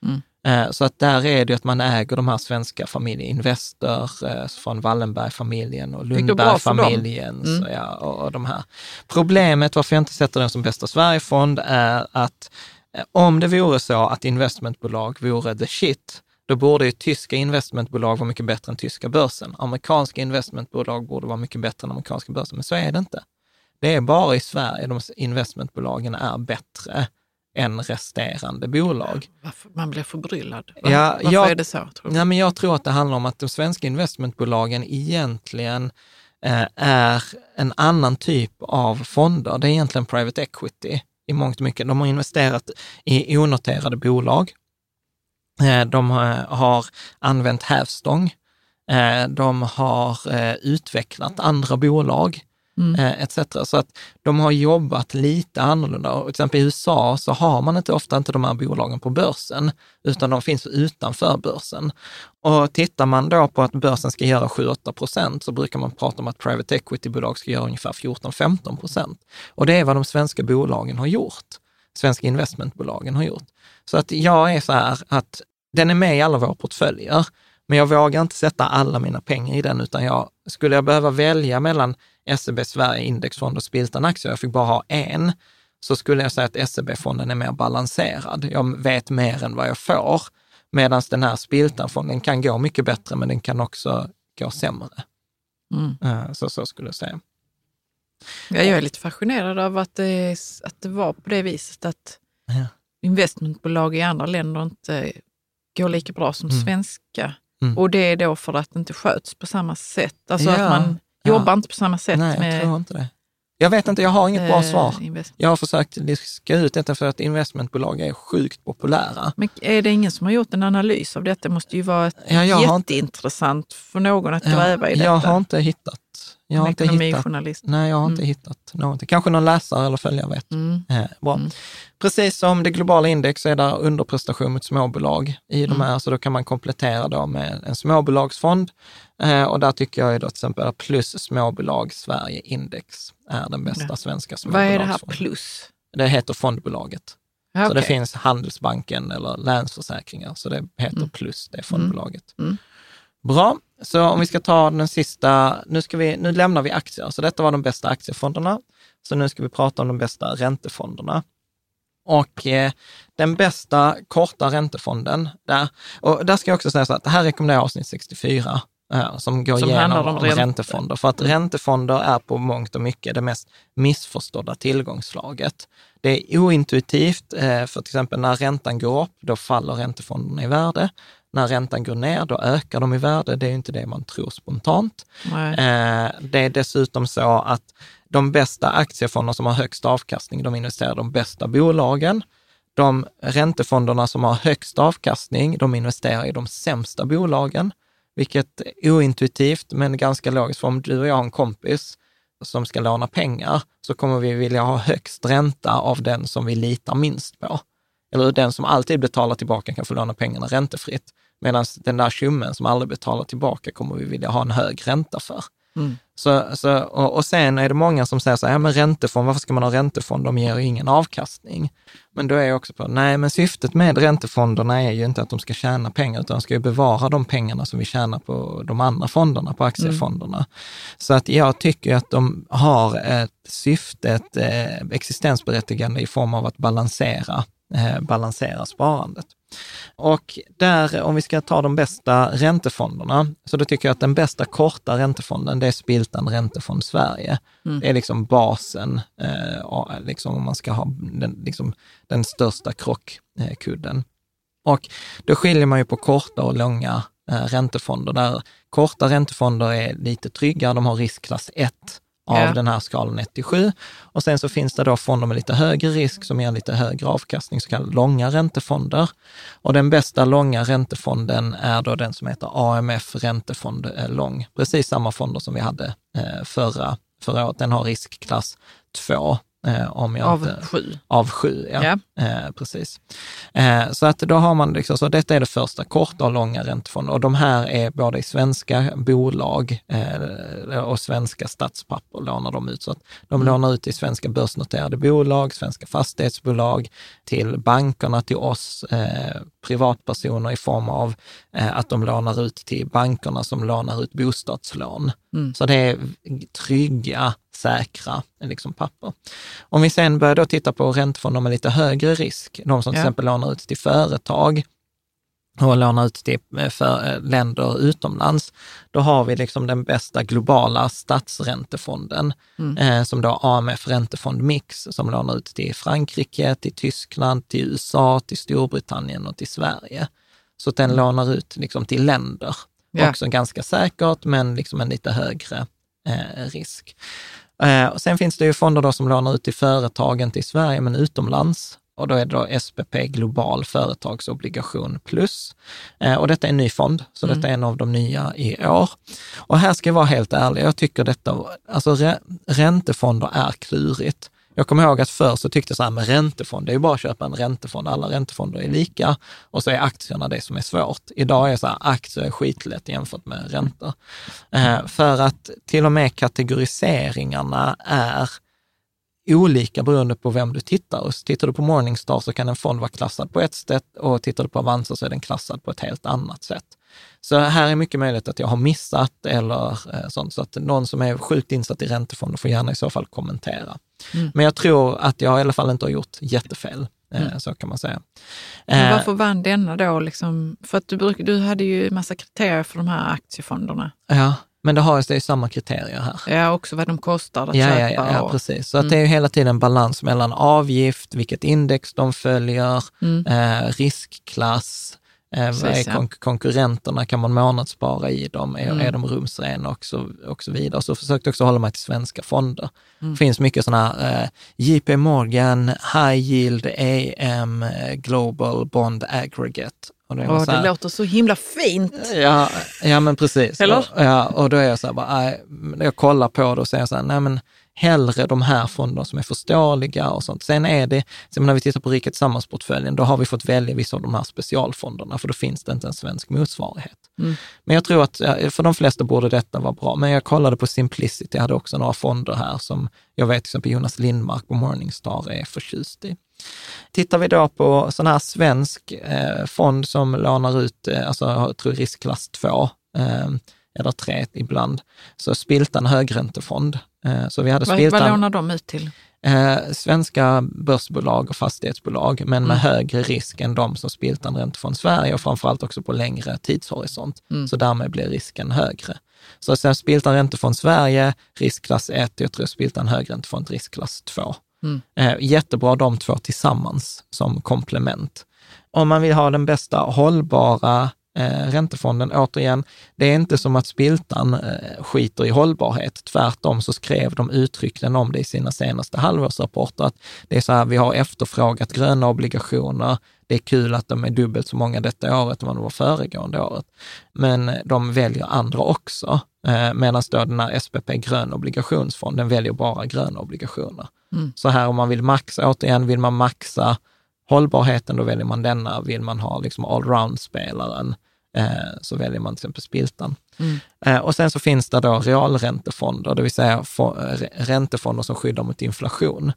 Mm. Eh, Så att där är det att man äger de här svenska familjen, Investor eh, från Wallenberg-familjen och. Lundberg-familjen Mm. så ja, och, de här. Problemet varför jag inte sätter den som bästa Sverigefond är att eh, om det vore så att investmentbolag vore the shit, då borde ju tyska investmentbolag vara mycket bättre än tyska börsen. Amerikanska investmentbolag borde vara mycket bättre än amerikanska börsen, men så är det inte. Det är bara i Sverige de investmentbolagen är bättre än resterande bolag. Varför man blir förbryllad? Ja, Varför jag- är det så? Tror du? Nej, men jag tror att det handlar om att de svenska investmentbolagen egentligen eh, är en annan typ av fonder. Det är egentligen private equity i mångt och mycket. De har investerat i onoterade bolag. Eh, de har, har använt hävstång. Eh, de har eh, utvecklat andra bolag Mm. Eh, etc. Så att de har jobbat lite annorlunda. Och till exempel i USA så har man inte ofta inte de här bolagen på börsen, utan de finns utanför börsen. Och tittar man då på att börsen ska göra 7-8 procent så brukar man prata om att private equity-bolag ska göra ungefär 14-15 procent. Och det är vad de svenska bolagen har gjort. Svenska investmentbolagen har gjort. Så att jag är så här att den är med i alla våra portföljer, men jag vågar inte sätta alla mina pengar i den, utan jag, skulle jag behöva välja mellan SEB Sverige indexfond och Spiltan aktier, jag fick bara ha en, så skulle jag säga att SEB-fonden är mer balanserad. Jag vet mer än vad jag får, medan den här Spiltan-fonden kan gå mycket bättre, men den kan också gå sämre. Mm. Eh, Så, så skulle jag säga. Ja, jag är lite fascinerad av att det, att det var på det viset att Ja. investmentbolag i andra länder inte går lika bra som Mm. svenska. Mm. Och det är då för att det inte sköts på samma sätt. Alltså Ja, att man ja. jobbar inte på samma sätt Nej, jag med tror inte det. Jag vet inte, jag har inget bra eh, svar. Jag har försökt diska ut detta för att investmentbolag är sjukt populära. Men är det ingen som har gjort en analys av detta? Det måste ju vara Ja, jag har inte- jätteintressant för någon att Ja, gräva i detta. jag har inte hittat. Jag har inte hittat. Nej, jag har inte hittat någonting. Kanske någon läsare eller följare vet. Mm. Eh, bra. Mm. Precis som det globala index är det underprestation mot småbolag i Mm. de här, så då kan man komplettera då med en småbolagsfond. Eh, och där tycker jag då till exempel att plus småbolag Sverige index är den bästa Ja. svenska Vad är det här småbolagsfonden. plus? Det heter fondbolaget. Ja, Så det finns Handelsbanken eller Länsförsäkringar, så det heter Plus, det är fondbolaget. Mm. Bra, så om vi ska ta den sista, nu, ska vi, nu lämnar vi aktier. Så detta var de bästa aktiefonderna. Så nu ska vi prata om de bästa räntefonderna. Och eh, den bästa korta räntefonden, där, och där ska jag också säga så att det här rekommenderar jag avsnitt 64, eh, som går Som igenom om om ränte. räntefonder. För att räntefonder är på mångt och mycket det mest missförstådda tillgångsslaget. Det är ointuitivt, eh, för till exempel när räntan går upp, då faller räntefonderna i värde. När räntan går ner, då ökar de i värde. Det är inte det man tror spontant. Nej. Eh, Det är dessutom så att de bästa aktiefonder som har högst avkastning, de investerar i de bästa bolagen. De räntefonderna som har högst avkastning, de investerar i de sämsta bolagen, vilket är ointuitivt men ganska logiskt. För om du och jag har en kompis som ska låna pengar, så kommer vi vilja ha högst ränta av den som vi litar minst på. Eller den som alltid betalar tillbaka kan få låna pengarna räntefritt. Medan den där tjommen som aldrig betalar tillbaka kommer vi vilja ha en hög ränta för. Mm. Så, så, och, och sen är det många som säger så här, ja men räntefond, varför ska man ha räntefond? De ger ju ingen avkastning. Men då är jag också på, nej men syftet med räntefonderna är ju inte att de ska tjäna pengar, utan de ska ju bevara de pengarna som vi tjänar på de andra fonderna, på aktiefonderna. Så att jag tycker att de har ett syfte, ett eh, existensberättigande i form av att balansera balansera sparandet. Och där, om vi ska ta de bästa räntefonderna, så då tycker jag att den bästa korta räntefonden, det är Spiltan Räntefond Sverige. Mm. Det är liksom basen, eh, liksom om man ska ha den, liksom, den största krockkudden. Och då skiljer man ju på korta och långa eh, räntefonder, där korta räntefonder är lite tryggare, de har riskklass 1 av ja. den här skalan 1 till 7. Och sen så finns det då fonder med lite högre risk som ger lite högre avkastning, så kallade långa räntefonder. Och den bästa långa räntefonden är då den som heter AMF Räntefond Lång. Precis samma fonder som vi hade eh, förra, förra året. Den har riskklass 2 Eh, om jag av inte, sju? Av sju, ja. ja. Eh, precis. Eh, så att då har man liksom, så detta är det första, korta och långa räntefonder. Och de här är både i svenska bolag eh, och svenska statspapper lånar de ut. Så att de mm. lånar ut till svenska börsnoterade bolag, svenska fastighetsbolag, till bankerna, till oss eh, privatpersoner i form av eh, att de lånar ut till bankerna som lånar ut bostadslån. Mm. Så det är trygga säkra liksom, papper. Om vi sen börjar då titta på räntefonder med lite högre risk, de som till ja. exempel lånar ut till företag och lånar ut till eh, för eh, länder utomlands, då har vi liksom den bästa globala statsräntefonden, mm. eh, som då AMF Räntefond Mix, som lånar ut till Frankrike, till Tyskland, till USA, till Storbritannien och till Sverige. Så den mm. lånar ut liksom till länder. Ja. Också ganska säkert, men liksom en lite högre eh, risk. Eh, och sen finns det ju fonder då som lånar ut till företagen, i Sverige, men utomlands. Och då är det då SPP Global Företagsobligation Plus. Eh, och detta är en ny fond, så mm. detta är en av de nya i år. Och här ska jag vara helt ärlig, jag tycker detta, alltså räntefonder är klurigt. Jag kommer ihåg att förr så tyckte jag så här med räntefond, det är ju bara att köpa en räntefond, alla räntefonder är lika och så är aktierna det som är svårt. Idag är så här, aktier är skitlätt jämfört med räntor. Eh, för att till och med kategoriseringarna är olika beroende på vem du tittar hos. Tittar du på Morningstar så kan en fond vara klassad på ett sätt och tittar du på Avanza så är den klassad på ett helt annat sätt. Så här är mycket möjligt att jag har missat eller eh, sånt, så att någon som är sjukt insatt i räntefonder får gärna i så fall kommentera. Mm. Men jag tror att jag i alla fall inte har gjort jättefel. Eh, mm. Så kan man säga. Men eh, varför vann denna då? Liksom? För att du, bruk, du hade ju massa kriterier för de här aktiefonderna. Ja, men det har ju samma kriterier här. Ja, också vad de kostar att ja, köpa. Ja, ja, ja precis. Så mm. att det är ju hela tiden balans mellan avgift, vilket index de följer, mm. eh, riskklass, Eh, Precis, är kon konkurrenterna, kan man månadsspara i dem? Är, mm. är de rumsrena och så, och så vidare. Så försökte också hålla mig till svenska fonder. Mm. Det finns mycket sådana här eh, JP Morgan, High Yield, AM, eh, Global Bond Aggregate. Och det, oh, det låter så himla fint! Ja, ja men precis. Eller? Och, ja, och då är jag så här, bara, jag kollar på det och säger så här, nej men hellre de här fonderna som är förståeliga och sånt. Sen är det, sen när vi tittar på Riket Tillsammans-portföljen, då har vi fått välja vissa av de här specialfonderna, för då finns det inte en svensk motsvarighet. Mm. Men jag tror att för de flesta borde detta vara bra. Men jag kollade på Simplicity, jag hade också några fonder här som jag vet till exempel Jonas Lindmark på Morningstar är förtjust i. Tittar vi då på sån här svensk eh, fond som lånar ut, eh, alltså jag tror riskklass 2, eh, eller 3 ibland, så Spiltan högräntefond så vi hade vad, vad lånar de ut till? Eh, svenska börsbolag och fastighetsbolag, men med mm. högre risk än de som Spiltan Räntefond Sverige och framförallt också på längre tidshorisont. Mm. Så därmed blir risken högre. Så sen Spiltan Räntefond Sverige, riskklass 1, jag tror Spiltan Högräntefond riskklass 2. Mm. Eh, jättebra de två tillsammans som komplement. Om man vill ha den bästa hållbara eh, räntefonden, återigen, det är inte som att Spiltan eh, skiter i hållbarhet. Tvärtom så skrev de uttryckligen om det i sina senaste halvårsrapporter, att det är så här, vi har efterfrågat gröna obligationer, det är kul att de är dubbelt så många detta året än vad de var föregående året. Men de väljer andra också, eh, medan då den här SPP grön obligationsfond, den väljer bara gröna obligationer. Mm. Så här om man vill maxa, återigen, vill man maxa hållbarheten, då väljer man denna. Vill man ha liksom allround-spelaren, eh, så väljer man till exempel Spiltan. Mm. Eh, och sen så finns det då realräntefonder, det vill säga räntefonder som skyddar mot inflation.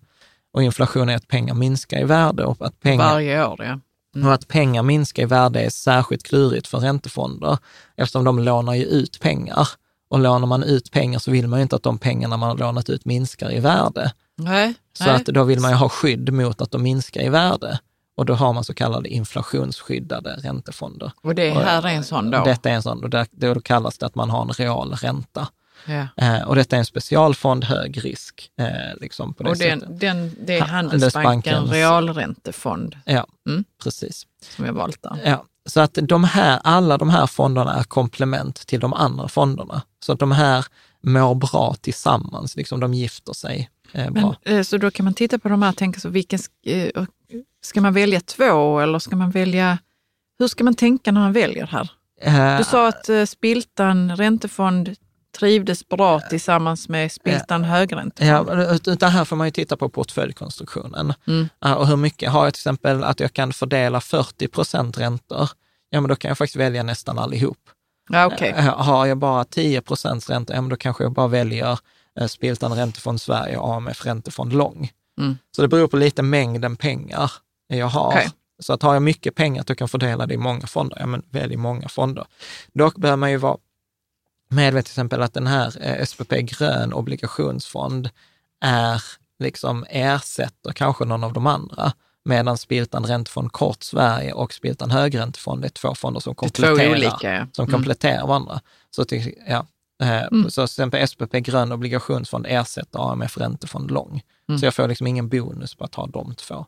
Och inflation är att pengar minskar i värde. Och att pengar, Varje år, ja. Mm. Och att pengar minskar i värde är särskilt klurigt för räntefonder, eftersom de lånar ju ut pengar. Och lånar man ut pengar så vill man ju inte att de pengarna man har lånat ut minskar i värde. Nej, så nej. att då vill man ju ha skydd mot att de minskar i värde. Och då har man så kallade inflationsskyddade räntefonder. Och det här är en sån då? Detta är en sån, och där, då kallas det att man har en real ränta. Ja. Eh, och detta är en specialfond, hög risk. Eh, liksom på det Och den, den, det är Ha- Handelsbanken realräntefond Ja, Mm. precis. som jag valt där. Ja, så att de här, alla de här fonderna är komplement till de andra fonderna. Så att de här mår bra tillsammans, liksom de gifter sig eh, bra. Men, eh, så då kan man titta på de här och tänka så, vilken, eh, ska man välja två eller ska man välja, hur ska man tänka när man väljer här? Eh, Du sa att eh, Spiltan räntefond trivdes bra tillsammans med Spiltan högräntefond. Ja, ut- utan här får man ju titta på portföljkonstruktionen. Mm. Ja, och hur mycket, har jag till exempel att jag kan fördela 40 procent räntor, ja men då kan jag faktiskt välja nästan allihop. Ja. Eh, Har jag bara 10 procents ränta, ja men då kanske jag bara väljer eh, Spiltan Räntefond Sverige och AMF Räntefond Lång. Mm. Så det beror på lite mängden pengar jag har. Okej. Så att har jag mycket pengar att jag kan fördela det i många fonder, ja men välj många fonder. Dock behöver man ju vara medveten till exempel att den här eh, SPP grön obligationsfond är liksom ersätter kanske någon av de andra. Medan Spiltan Räntefond Kort Sverige och Spiltan Högräntefond är två fonder som kompletterar olika. Ja. som Mm. kompletterar varandra. Så, till, ja, eh, Mm. så till exempel SPP grön obligationsfond ersätter AMF räntefond lång. Mm. Så jag får liksom ingen bonus på att ha de två.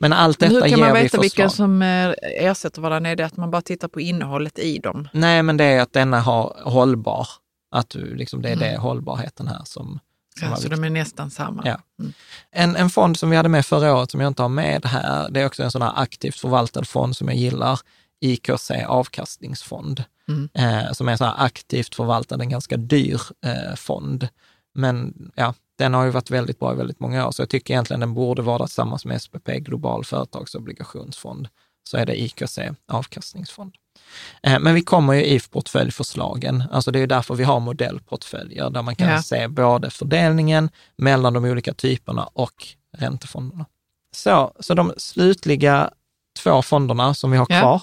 Men allt detta hur kan ger man vi veta vilka förslag. som eh, ersätter varandra? Är det att man bara tittar på innehållet i dem? Nej, men det är att denna har hållbar. Att du, liksom, det är Mm. det hållbarheten här som, som Ja, så viktigt. de är nästan samma? Ja. En, en fond som vi hade med förra året som jag inte har med här, det är också en sån här aktivt förvaltad fond som jag gillar, IKC avkastningsfond, Mm. eh, som är så här aktivt förvaltad, en ganska dyr eh, fond. Men ja, den har ju varit väldigt bra i väldigt många år, så jag tycker egentligen den borde vara tillsammans med SPP, Global Företagsobligationsfond, så är det IKC avkastningsfond. Eh, Men vi kommer ju i portföljförslagen, alltså det är därför vi har modellportföljer, där man kan Ja. se både fördelningen mellan de olika typerna och räntefonderna. Så, så de slutliga två fonderna som vi har Ja. kvar.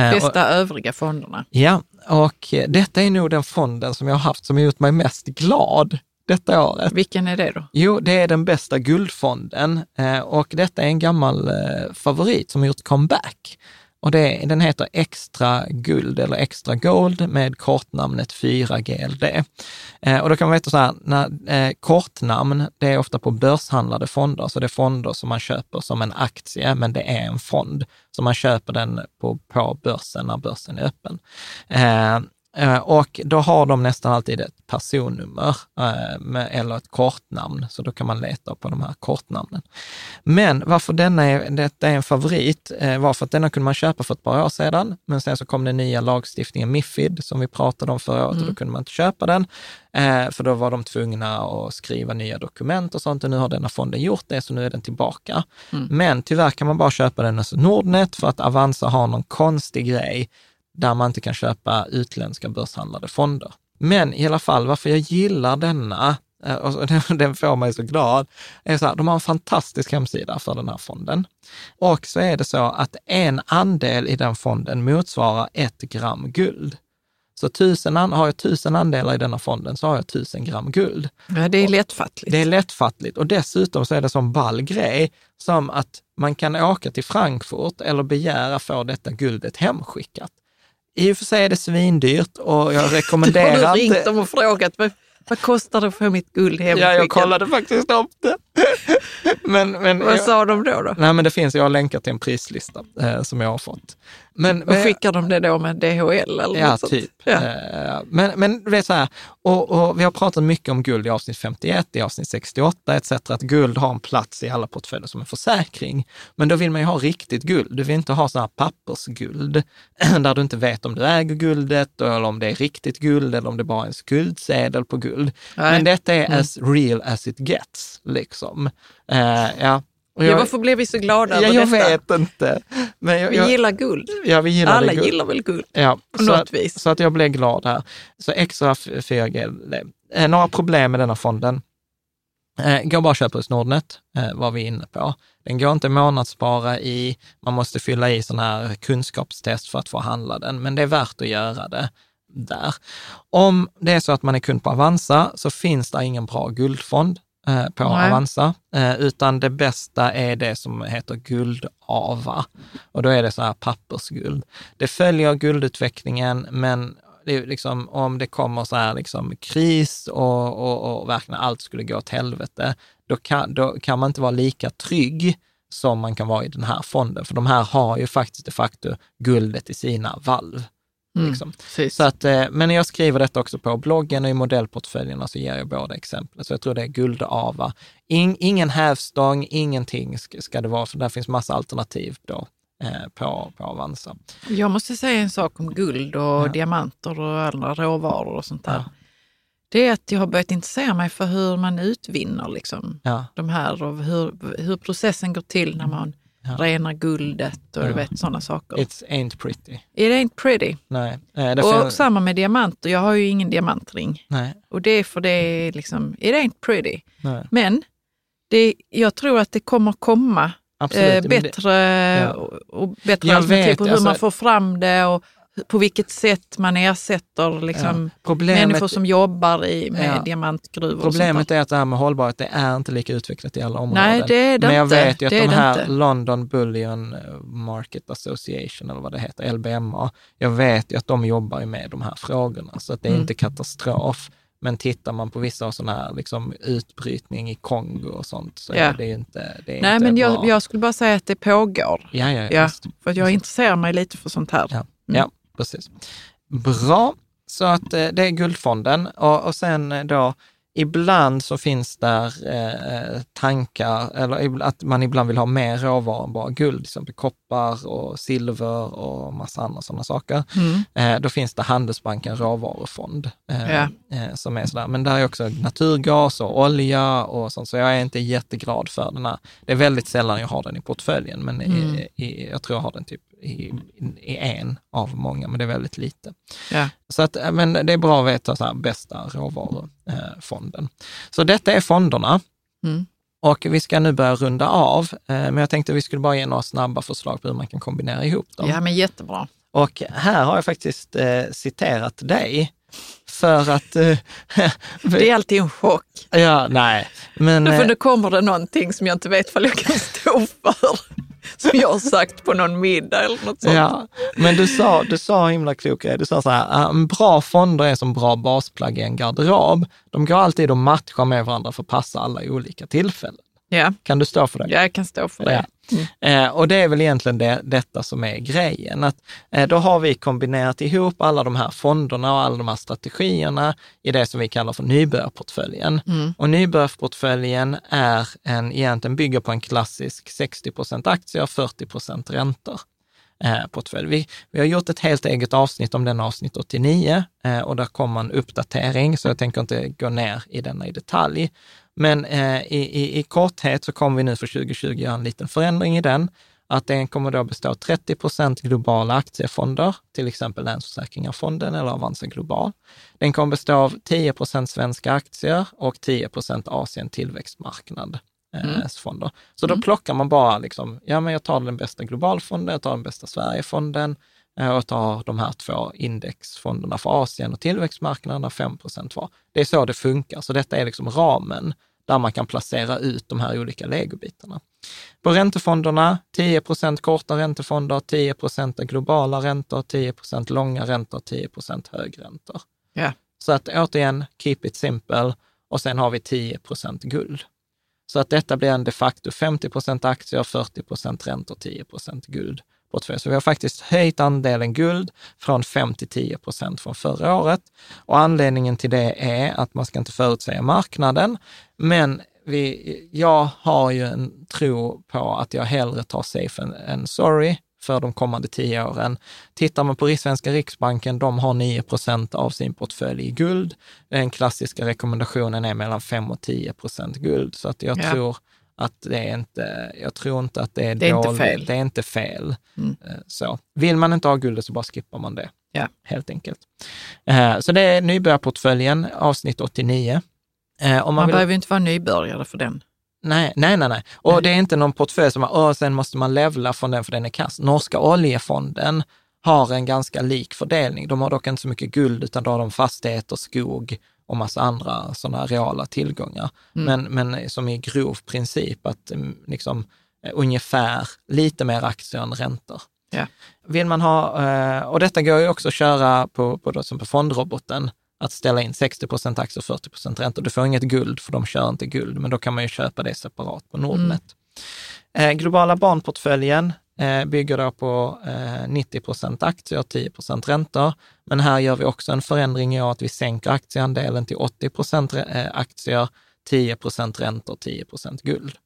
Eh, och- Bästa övriga fonderna? Ja, och eh, detta är nog den fonden som jag har haft som har gjort mig mest glad detta året. Vilken är det då? Jo, det är den bästa guldfonden eh, och detta är en gammal eh, favorit som har gjort comeback. Och det, den heter Extra Guld eller Extra Gold med kortnamnet 4GLD. Eh, och då kan man veta så här, när, eh, kortnamn, det är ofta på börshandlade fonder, så det är fonder som man köper som en aktie, men det är en fond. Så man köper den på, på börsen när börsen är öppen. Eh, Eh, Och då har de nästan alltid ett personnummer eh, eller ett kortnamn, så då kan man leta på de här kortnamnen. Men varför denna är, detta är en favorit eh, var för att denna kunde man köpa för ett par år sedan, men sen så kom den nya lagstiftningen Mifid som vi pratade om förra året och då kunde man inte köpa den, eh, för då var de tvungna att skriva nya dokument och sånt och nu har denna fonden gjort det, så nu är den tillbaka. Men tyvärr kan man bara köpa den hos Nordnet för att Avanza har någon konstig grej där man inte kan köpa utländska börshandlade fonder. Men i alla fall, varför jag gillar denna, eh, och (laughs) den- den får mig så glad, är så här, de har en fantastisk hemsida för den här fonden. Och så är det så att en andel i den fonden motsvarar ett gram guld. Så tusen, an- har jag tusen andelar i denna fonden så har jag tusen gram guld. Ja, det är lättfattligt. Det är lättfattligt och dessutom så är det som ball grej som att man kan åka till Frankfurt eller begära få detta guldet hemskickat. I och för sig är det svindyrt och jag (laughs) Har rekommenderar du ringt inte... dem och frågat vad, vad kostar det att få mitt guld Ja, hemskickat? jag kollade faktiskt upp det. Men, men, Vad sa de då? då? Nej, men det finns, jag har länkat till en prislista eh, som jag har fått. Men, Och skickar de det då med DHL eller Ja, något sånt? typ. Ja. Eh, Men, men det är så här, och, och vi har pratat mycket om guld i avsnitt 51, i avsnitt 68 etc. Att guld har en plats i alla portföljer som en försäkring. Men då vill man ju ha riktigt guld. Du vill inte ha sån här pappersguld (clears throat) där du inte vet om du äger guldet eller om det är riktigt guld eller om det bara är en skuldsedel på guld. Nej. Men detta är as real as it gets, liksom. Eh, ja. Och Ja, varför blev vi så glada ja, över jag detta? vet inte. Men jag, Vi jag, gillar guld. ja, vi gillar Alla guld. gillar väl guld? Ja, På så, något vis. så att jag blev glad här. Så extra 4G. Eh, några problem med denna fonden. Eh, går bara att köpa hos Nordnet, eh, var vi inne på. Den går inte månadsspara i, man måste fylla i sån här kunskapstest för att få handla den, men det är värt att göra det där. Om det är så att man är kund på Avanza så finns det ingen bra guldfond. Eh, på Nej. Avanza, eh, utan det bästa är det som heter guldava. Och då är det så här pappersguld. Det följer guldutvecklingen, men det liksom, om det kommer så här liksom kris och, och, och verkligen allt skulle gå åt helvete, då kan, då kan man inte vara lika trygg som man kan vara i den här fonden. För de här har ju faktiskt de facto guldet i sina valv. Mm, Liksom. Så att, eh, men jag skriver detta också på bloggen och i modellportföljerna så ger jag båda exempel. Så jag tror det är guldava. In, ingen hävstång, ingenting ska, ska det vara, för där finns massa alternativ då eh, på, på Avanza. Jag måste säga en sak om guld och Ja. diamanter och andra råvaror och sånt där. Ja. Det är att jag har börjat intressera mig för hur man utvinner liksom, Ja, de här och hur, hur processen går till när man Ja. renar guldet och du Ja. vet sådana saker. it's ain't pretty. It ain't pretty. Nej, eh, det Och fin- samma med diamanter. Jag har ju ingen diamantring. nej, Och det är för det är liksom, it ain't pretty. nej, Men det, jag tror att det kommer komma absolut. eh, Men det- bättre, ja. och, och bättre Jag alternativ vet, på hur alltså- man får fram det och på vilket sätt man ersätter liksom, ja. Problemet, människor som jobbar i, med Ja. diamantgruvor. Problemet är att det här med hållbarhet, det är inte lika utvecklat i alla områden. Nej, det är det Men jag inte. vet ju att de här inte. London Bullion eh, Market Association, eller vad det heter, LBMA, jag vet ju att de jobbar med de här frågorna, så att det är Mm. inte katastrof. Men tittar man på vissa sådana här liksom, utbrytning i Kongo och sånt, så Ja. är det ju inte det är Nej, inte men jag, jag skulle bara säga att det pågår. Ja, ja, Ja, för jag intresserar mig lite för sånt här. Ja. Mm. Ja, precis. Bra, så att eh, det är Guldfonden och, och sen eh, då ibland så finns där eh, tankar, eller att man ibland vill ha mer råvaror än bara guld, till exempel koppar och silver och massa andra sådana saker. Mm. Eh, då finns det Handelsbanken råvarufond eh, Ja. eh, som är sådär. Men där är också naturgas och olja och sånt, så jag är inte jätteglad för den här. Det är väldigt sällan jag har den i portföljen, men Mm. i, i, jag tror jag har den typ i, i en av många, men det är väldigt lite. Ja. Så att, eh, men det är bra att veta så här, bästa råvarufonden. Så detta är fonderna. Mm. Och vi ska nu börja runda av, eh, men jag tänkte att vi skulle bara ge några snabba förslag på hur man kan kombinera ihop dem. ja, men jättebra. Och här har jag faktiskt eh, citerat dig för att... Eh, (laughs) Det är alltid en chock. ja, nej, men... För Eh, nu kommer det någonting som jag inte vet vad jag kan stå för. Som jag har sagt på någon middag eller något sånt. ja, men du sa, du sa himla klok grej. Du sa så här, ah, bra fonder är som bra basplagg i en garderob. De går alltid att matcha med varandra för att passa alla i olika tillfällen. Ja, Kan du stå för det? jag kan stå för det. Eh, och det är väl egentligen det, detta som är grejen. Att, eh, då har vi kombinerat ihop alla de här fonderna och alla de här strategierna i det som vi kallar för nybörjarportföljen. Mm. Och nybörjarportföljen är en, egentligen bygger på en klassisk 60 procent aktier, 40 procent räntor. Eh, portfölj. Vi, vi har gjort ett helt eget avsnitt om den avsnitt 89 eh, och där kommer en uppdatering, så jag tänker inte gå ner i denna i detalj. Men eh, i, i, i korthet så kommer vi nu för 2020 göra en liten förändring i den. Att den kommer då bestå av 30 procent globala aktiefonder, till exempel Länsförsäkringarfonden eller Avanza Global. Den kommer bestå av 10 procent svenska aktier och 10 procent Asien tillväxtmarknad. eh, Fonder. Så då plockar man bara, liksom, ja men jag tar den bästa globalfonden, jag tar den bästa Sverigefonden eh, och tar de här två indexfonderna för Asien och tillväxtmarknaderna 5 procent var. Det är så det funkar, så detta är liksom ramen där man kan placera ut de här olika legobitarna. På räntefonderna, 10 procent korta räntefonder, 10 procent globala räntor, 10 procent långa räntor, 10 procent högräntor. Ja. Så att återigen, keep it simple och sen har vi 10 procent guld. Så att detta blir en de facto 50 procent aktier, 40 procent räntor, 10 procent guld. Portfölj. Så vi har faktiskt höjt andelen guld från 5 till 10 procent från förra året. Och anledningen till det är att man ska inte förutsäga marknaden, men vi, jag har ju en tro på att jag hellre tar safe än, än sorry för de kommande tio åren. Tittar man på Svenska Riksbanken, de har 9 procent av sin portfölj i guld. Den klassiska rekommendationen är mellan 5 och 10 procent guld, så att jag Ja. tror att det är inte, jag tror inte att det är Det är inte dåligt. fel. Det är inte fel. Mm. Eh, Så. Vill man inte ha guldet så bara skippar man det, Ja. helt enkelt. Eh, Så det är nybörjarportföljen, avsnitt 89. Eh, Om man Man vill... behöver inte vara nybörjare för den. Nej, nej, nej. nej. Och Nej. det är inte någon portfölj som, åh, sen måste man levla från den för den är kass. Norska oljefonden har en ganska lik fördelning. De har dock inte så mycket guld, utan då har de fastigheter, skog och massa andra sådana reala tillgångar. Men, men som i grov princip att mm, liksom, eh, ungefär lite mer aktier än räntor. Ja. Vill man ha, eh, och detta går ju också att köra på, på, som på fondroboten, att ställa in 60 procent aktier och 40 procent räntor. Du får inget guld, för de kör inte guld, men då kan man ju köpa det separat på Nordnet. Eh, globala barnportföljen eh, bygger då på eh, 90 procent aktier och 10 procent räntor. Men här gör vi också en förändring i år att vi sänker aktieandelen till 80 procent eh, aktier, 10 procent räntor, 10 procent guld.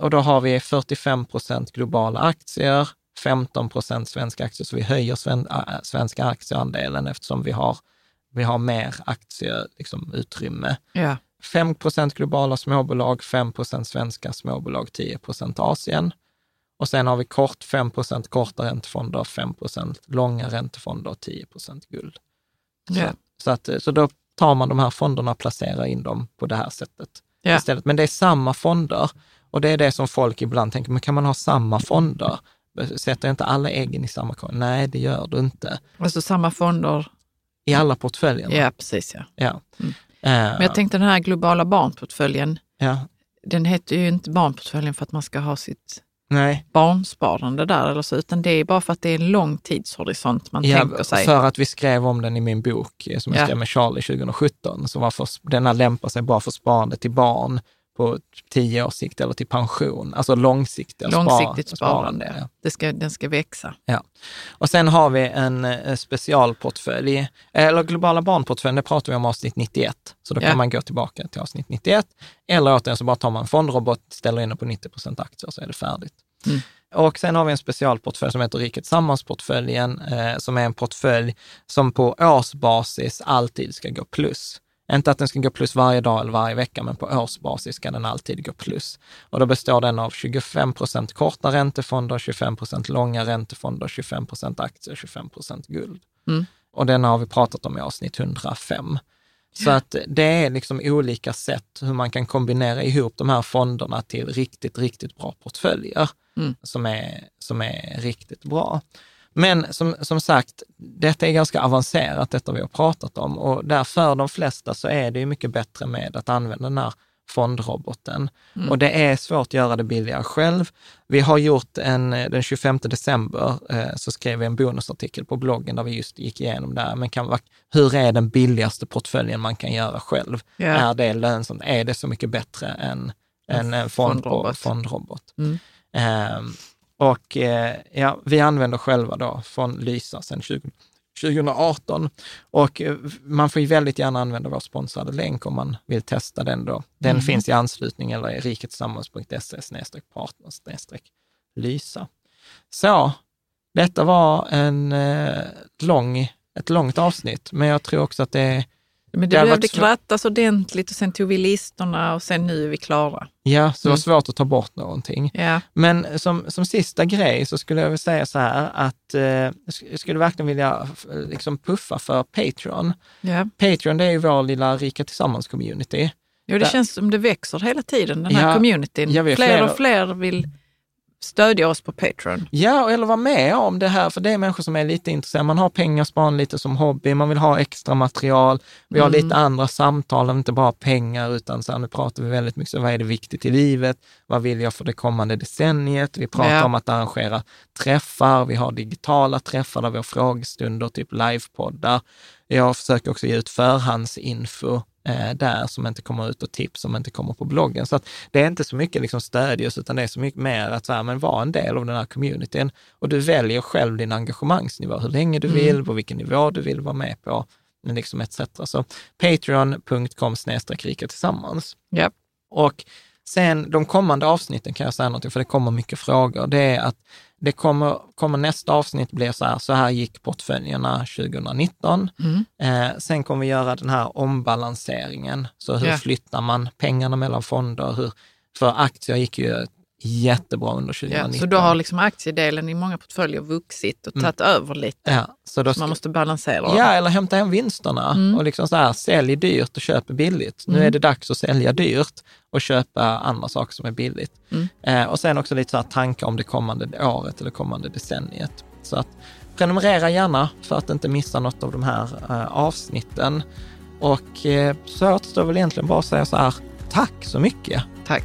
Och då har vi 45 procent globala aktier, 15 procent svenska aktier, så vi höjer sven, svenska aktieandelen eftersom vi har, vi har mer aktieutrymme. Liksom, utrymme. Ja. 5 procent globala småbolag, 5 procent svenska småbolag, 10 procent Asien. Och sen har vi kort 5 procent korta räntefonder, 5 procent långa räntefonder och 10 procent guld. Så, Ja. så, att, så då tar man de här fonderna och placerar in dem på det här sättet Ja. istället. Men det är samma fonder och det är det som folk ibland tänker, men kan man ha samma fonder? Sätter inte alla äggen i samma korg? Nej, det gör du inte. Alltså samma fonder. I alla portföljerna. Ja, precis. Ja. Ja. Mm. Eh, Men jag tänkte den här globala barnportföljen, ja. den heter ju inte barnportföljen för att man ska ha sitt Nej, barnsparande där eller så, utan det är bara för att det är en lång tidshorisont man ja, tänker sig. för att vi skrev om den i min bok eh, som jag Ja. skrev med Charlie 2017. Så varför, denna lämpar sig bara för sparande till barn på tio års sikt eller till pension, alltså långsiktiga Långsiktigt spar- sparande. ja. Det ska, den ska växa. Ja. Och sen har vi en eh, specialportfölj, eller globala barnportföljen, det pratar vi om avsnitt 91. Så då Ja. kan man gå tillbaka till avsnitt 91. Eller återigen så bara tar man en fondrobot, ställer in den på 90 procent aktier så är det färdigt. Mm. Och sen har vi en specialportfölj som heter Riket Sammansportföljen, eh, som är en portfölj som på årsbasis alltid ska gå plus. Inte att den ska gå plus varje dag eller varje vecka, men på årsbasis ska den alltid gå plus. Och då består den av 25 procent korta räntefonder, 25 procent långa räntefonder, 25 procent aktier, 25 procent guld. Mm. Och den har vi pratat om i avsnitt 105. Så att det är liksom olika sätt hur man kan kombinera ihop de här fonderna till riktigt, riktigt bra portföljer Mm. som, är, som är riktigt bra. Men som, som sagt, detta är ganska avancerat, detta vi har pratat om och där för de flesta så är det ju mycket bättre med att använda den här fondroboten. Och det är svårt att göra det billigare själv. Vi har gjort en, den 25 december eh, så skrev vi en bonusartikel på bloggen där vi just gick igenom det här. Men kan, hur är den billigaste portföljen man kan göra själv? Ja. Är det lönsamt? Är det så mycket bättre än, en fond, fondrobot. fondrobot? Mm. Ehm, och eh, ja, vi använder själva då från Lysa sedan 20, 2018. Och eh, man får ju väldigt gärna använda vår sponsrade länk om man vill testa den då. Den finns i anslutning eller i riketsammans.se snedstreck partner snedstreck Lysa. Så, detta var en eh, lång, ett långt avsnitt, men jag tror också att det är Men Det behövde krattas ordentligt och sen tog vi listorna och sen nu är vi klara. Ja, så det var Mm. svårt att ta bort någonting. Ja, Men som, som sista grej så skulle jag vilja säga så här att eh, jag sk- jag skulle verkligen vilja liksom puffa för Patreon. ja. Patreon det är ju vår lilla Rika Tillsammans-community. Jo, det Där- känns som det växer hela tiden, den här Ja, communityn. fler flera- och fler vill stödja oss på Patreon. Ja, eller vara med om det här, för det är människor som är lite intresserade. Man har pengar sparande lite som hobby, man vill ha extra material. Vi har lite andra samtal, inte bara pengar, utan så här, nu pratar vi väldigt mycket om vad är det viktigt i livet? Vad vill jag för det kommande decenniet? Vi pratar Ja. om att arrangera träffar, vi har digitala träffar där vi har frågestunder, typ livepoddar. Jag försöker också ge ut förhandsinfo där som inte kommer ut och tips som inte kommer på bloggen. Så att det är inte så mycket liksom stödjus, utan det är så mycket mer att så här, men vara en del av den här communityn. Och du väljer själv din engagemangsnivå, hur länge du vill, på vilken nivå du vill vara med på, liksom etc. Så patreon.com rika tillsammans. Ja. Och sen de kommande avsnitten kan jag säga någonting, för det kommer mycket frågor. Det är att det kommer, kommer nästa avsnitt bli så här, så här gick portföljerna 2019. Mm. Eh, sen kommer vi göra den här ombalanseringen. Så hur Ja. flyttar man pengarna mellan fonder? Hur, för aktier gick ju jättebra under 2019. Ja, så då har liksom aktiedelen i många portföljer vuxit och tagit över lite. ja, så då Så man måste balansera. ja, eller hämta hem vinsterna Mm. och liksom så här, sälj dyrt och köp billigt. Nu är det dags att sälja dyrt och köpa andra saker som är billigt. Mm. Eh, och sen också lite så här tankar om det kommande året eller kommande decenniet. Så att prenumerera gärna för att inte missa något av de här eh, avsnitten. Och eh, så återstår väl egentligen bara att säga så här, tack så mycket. Tack.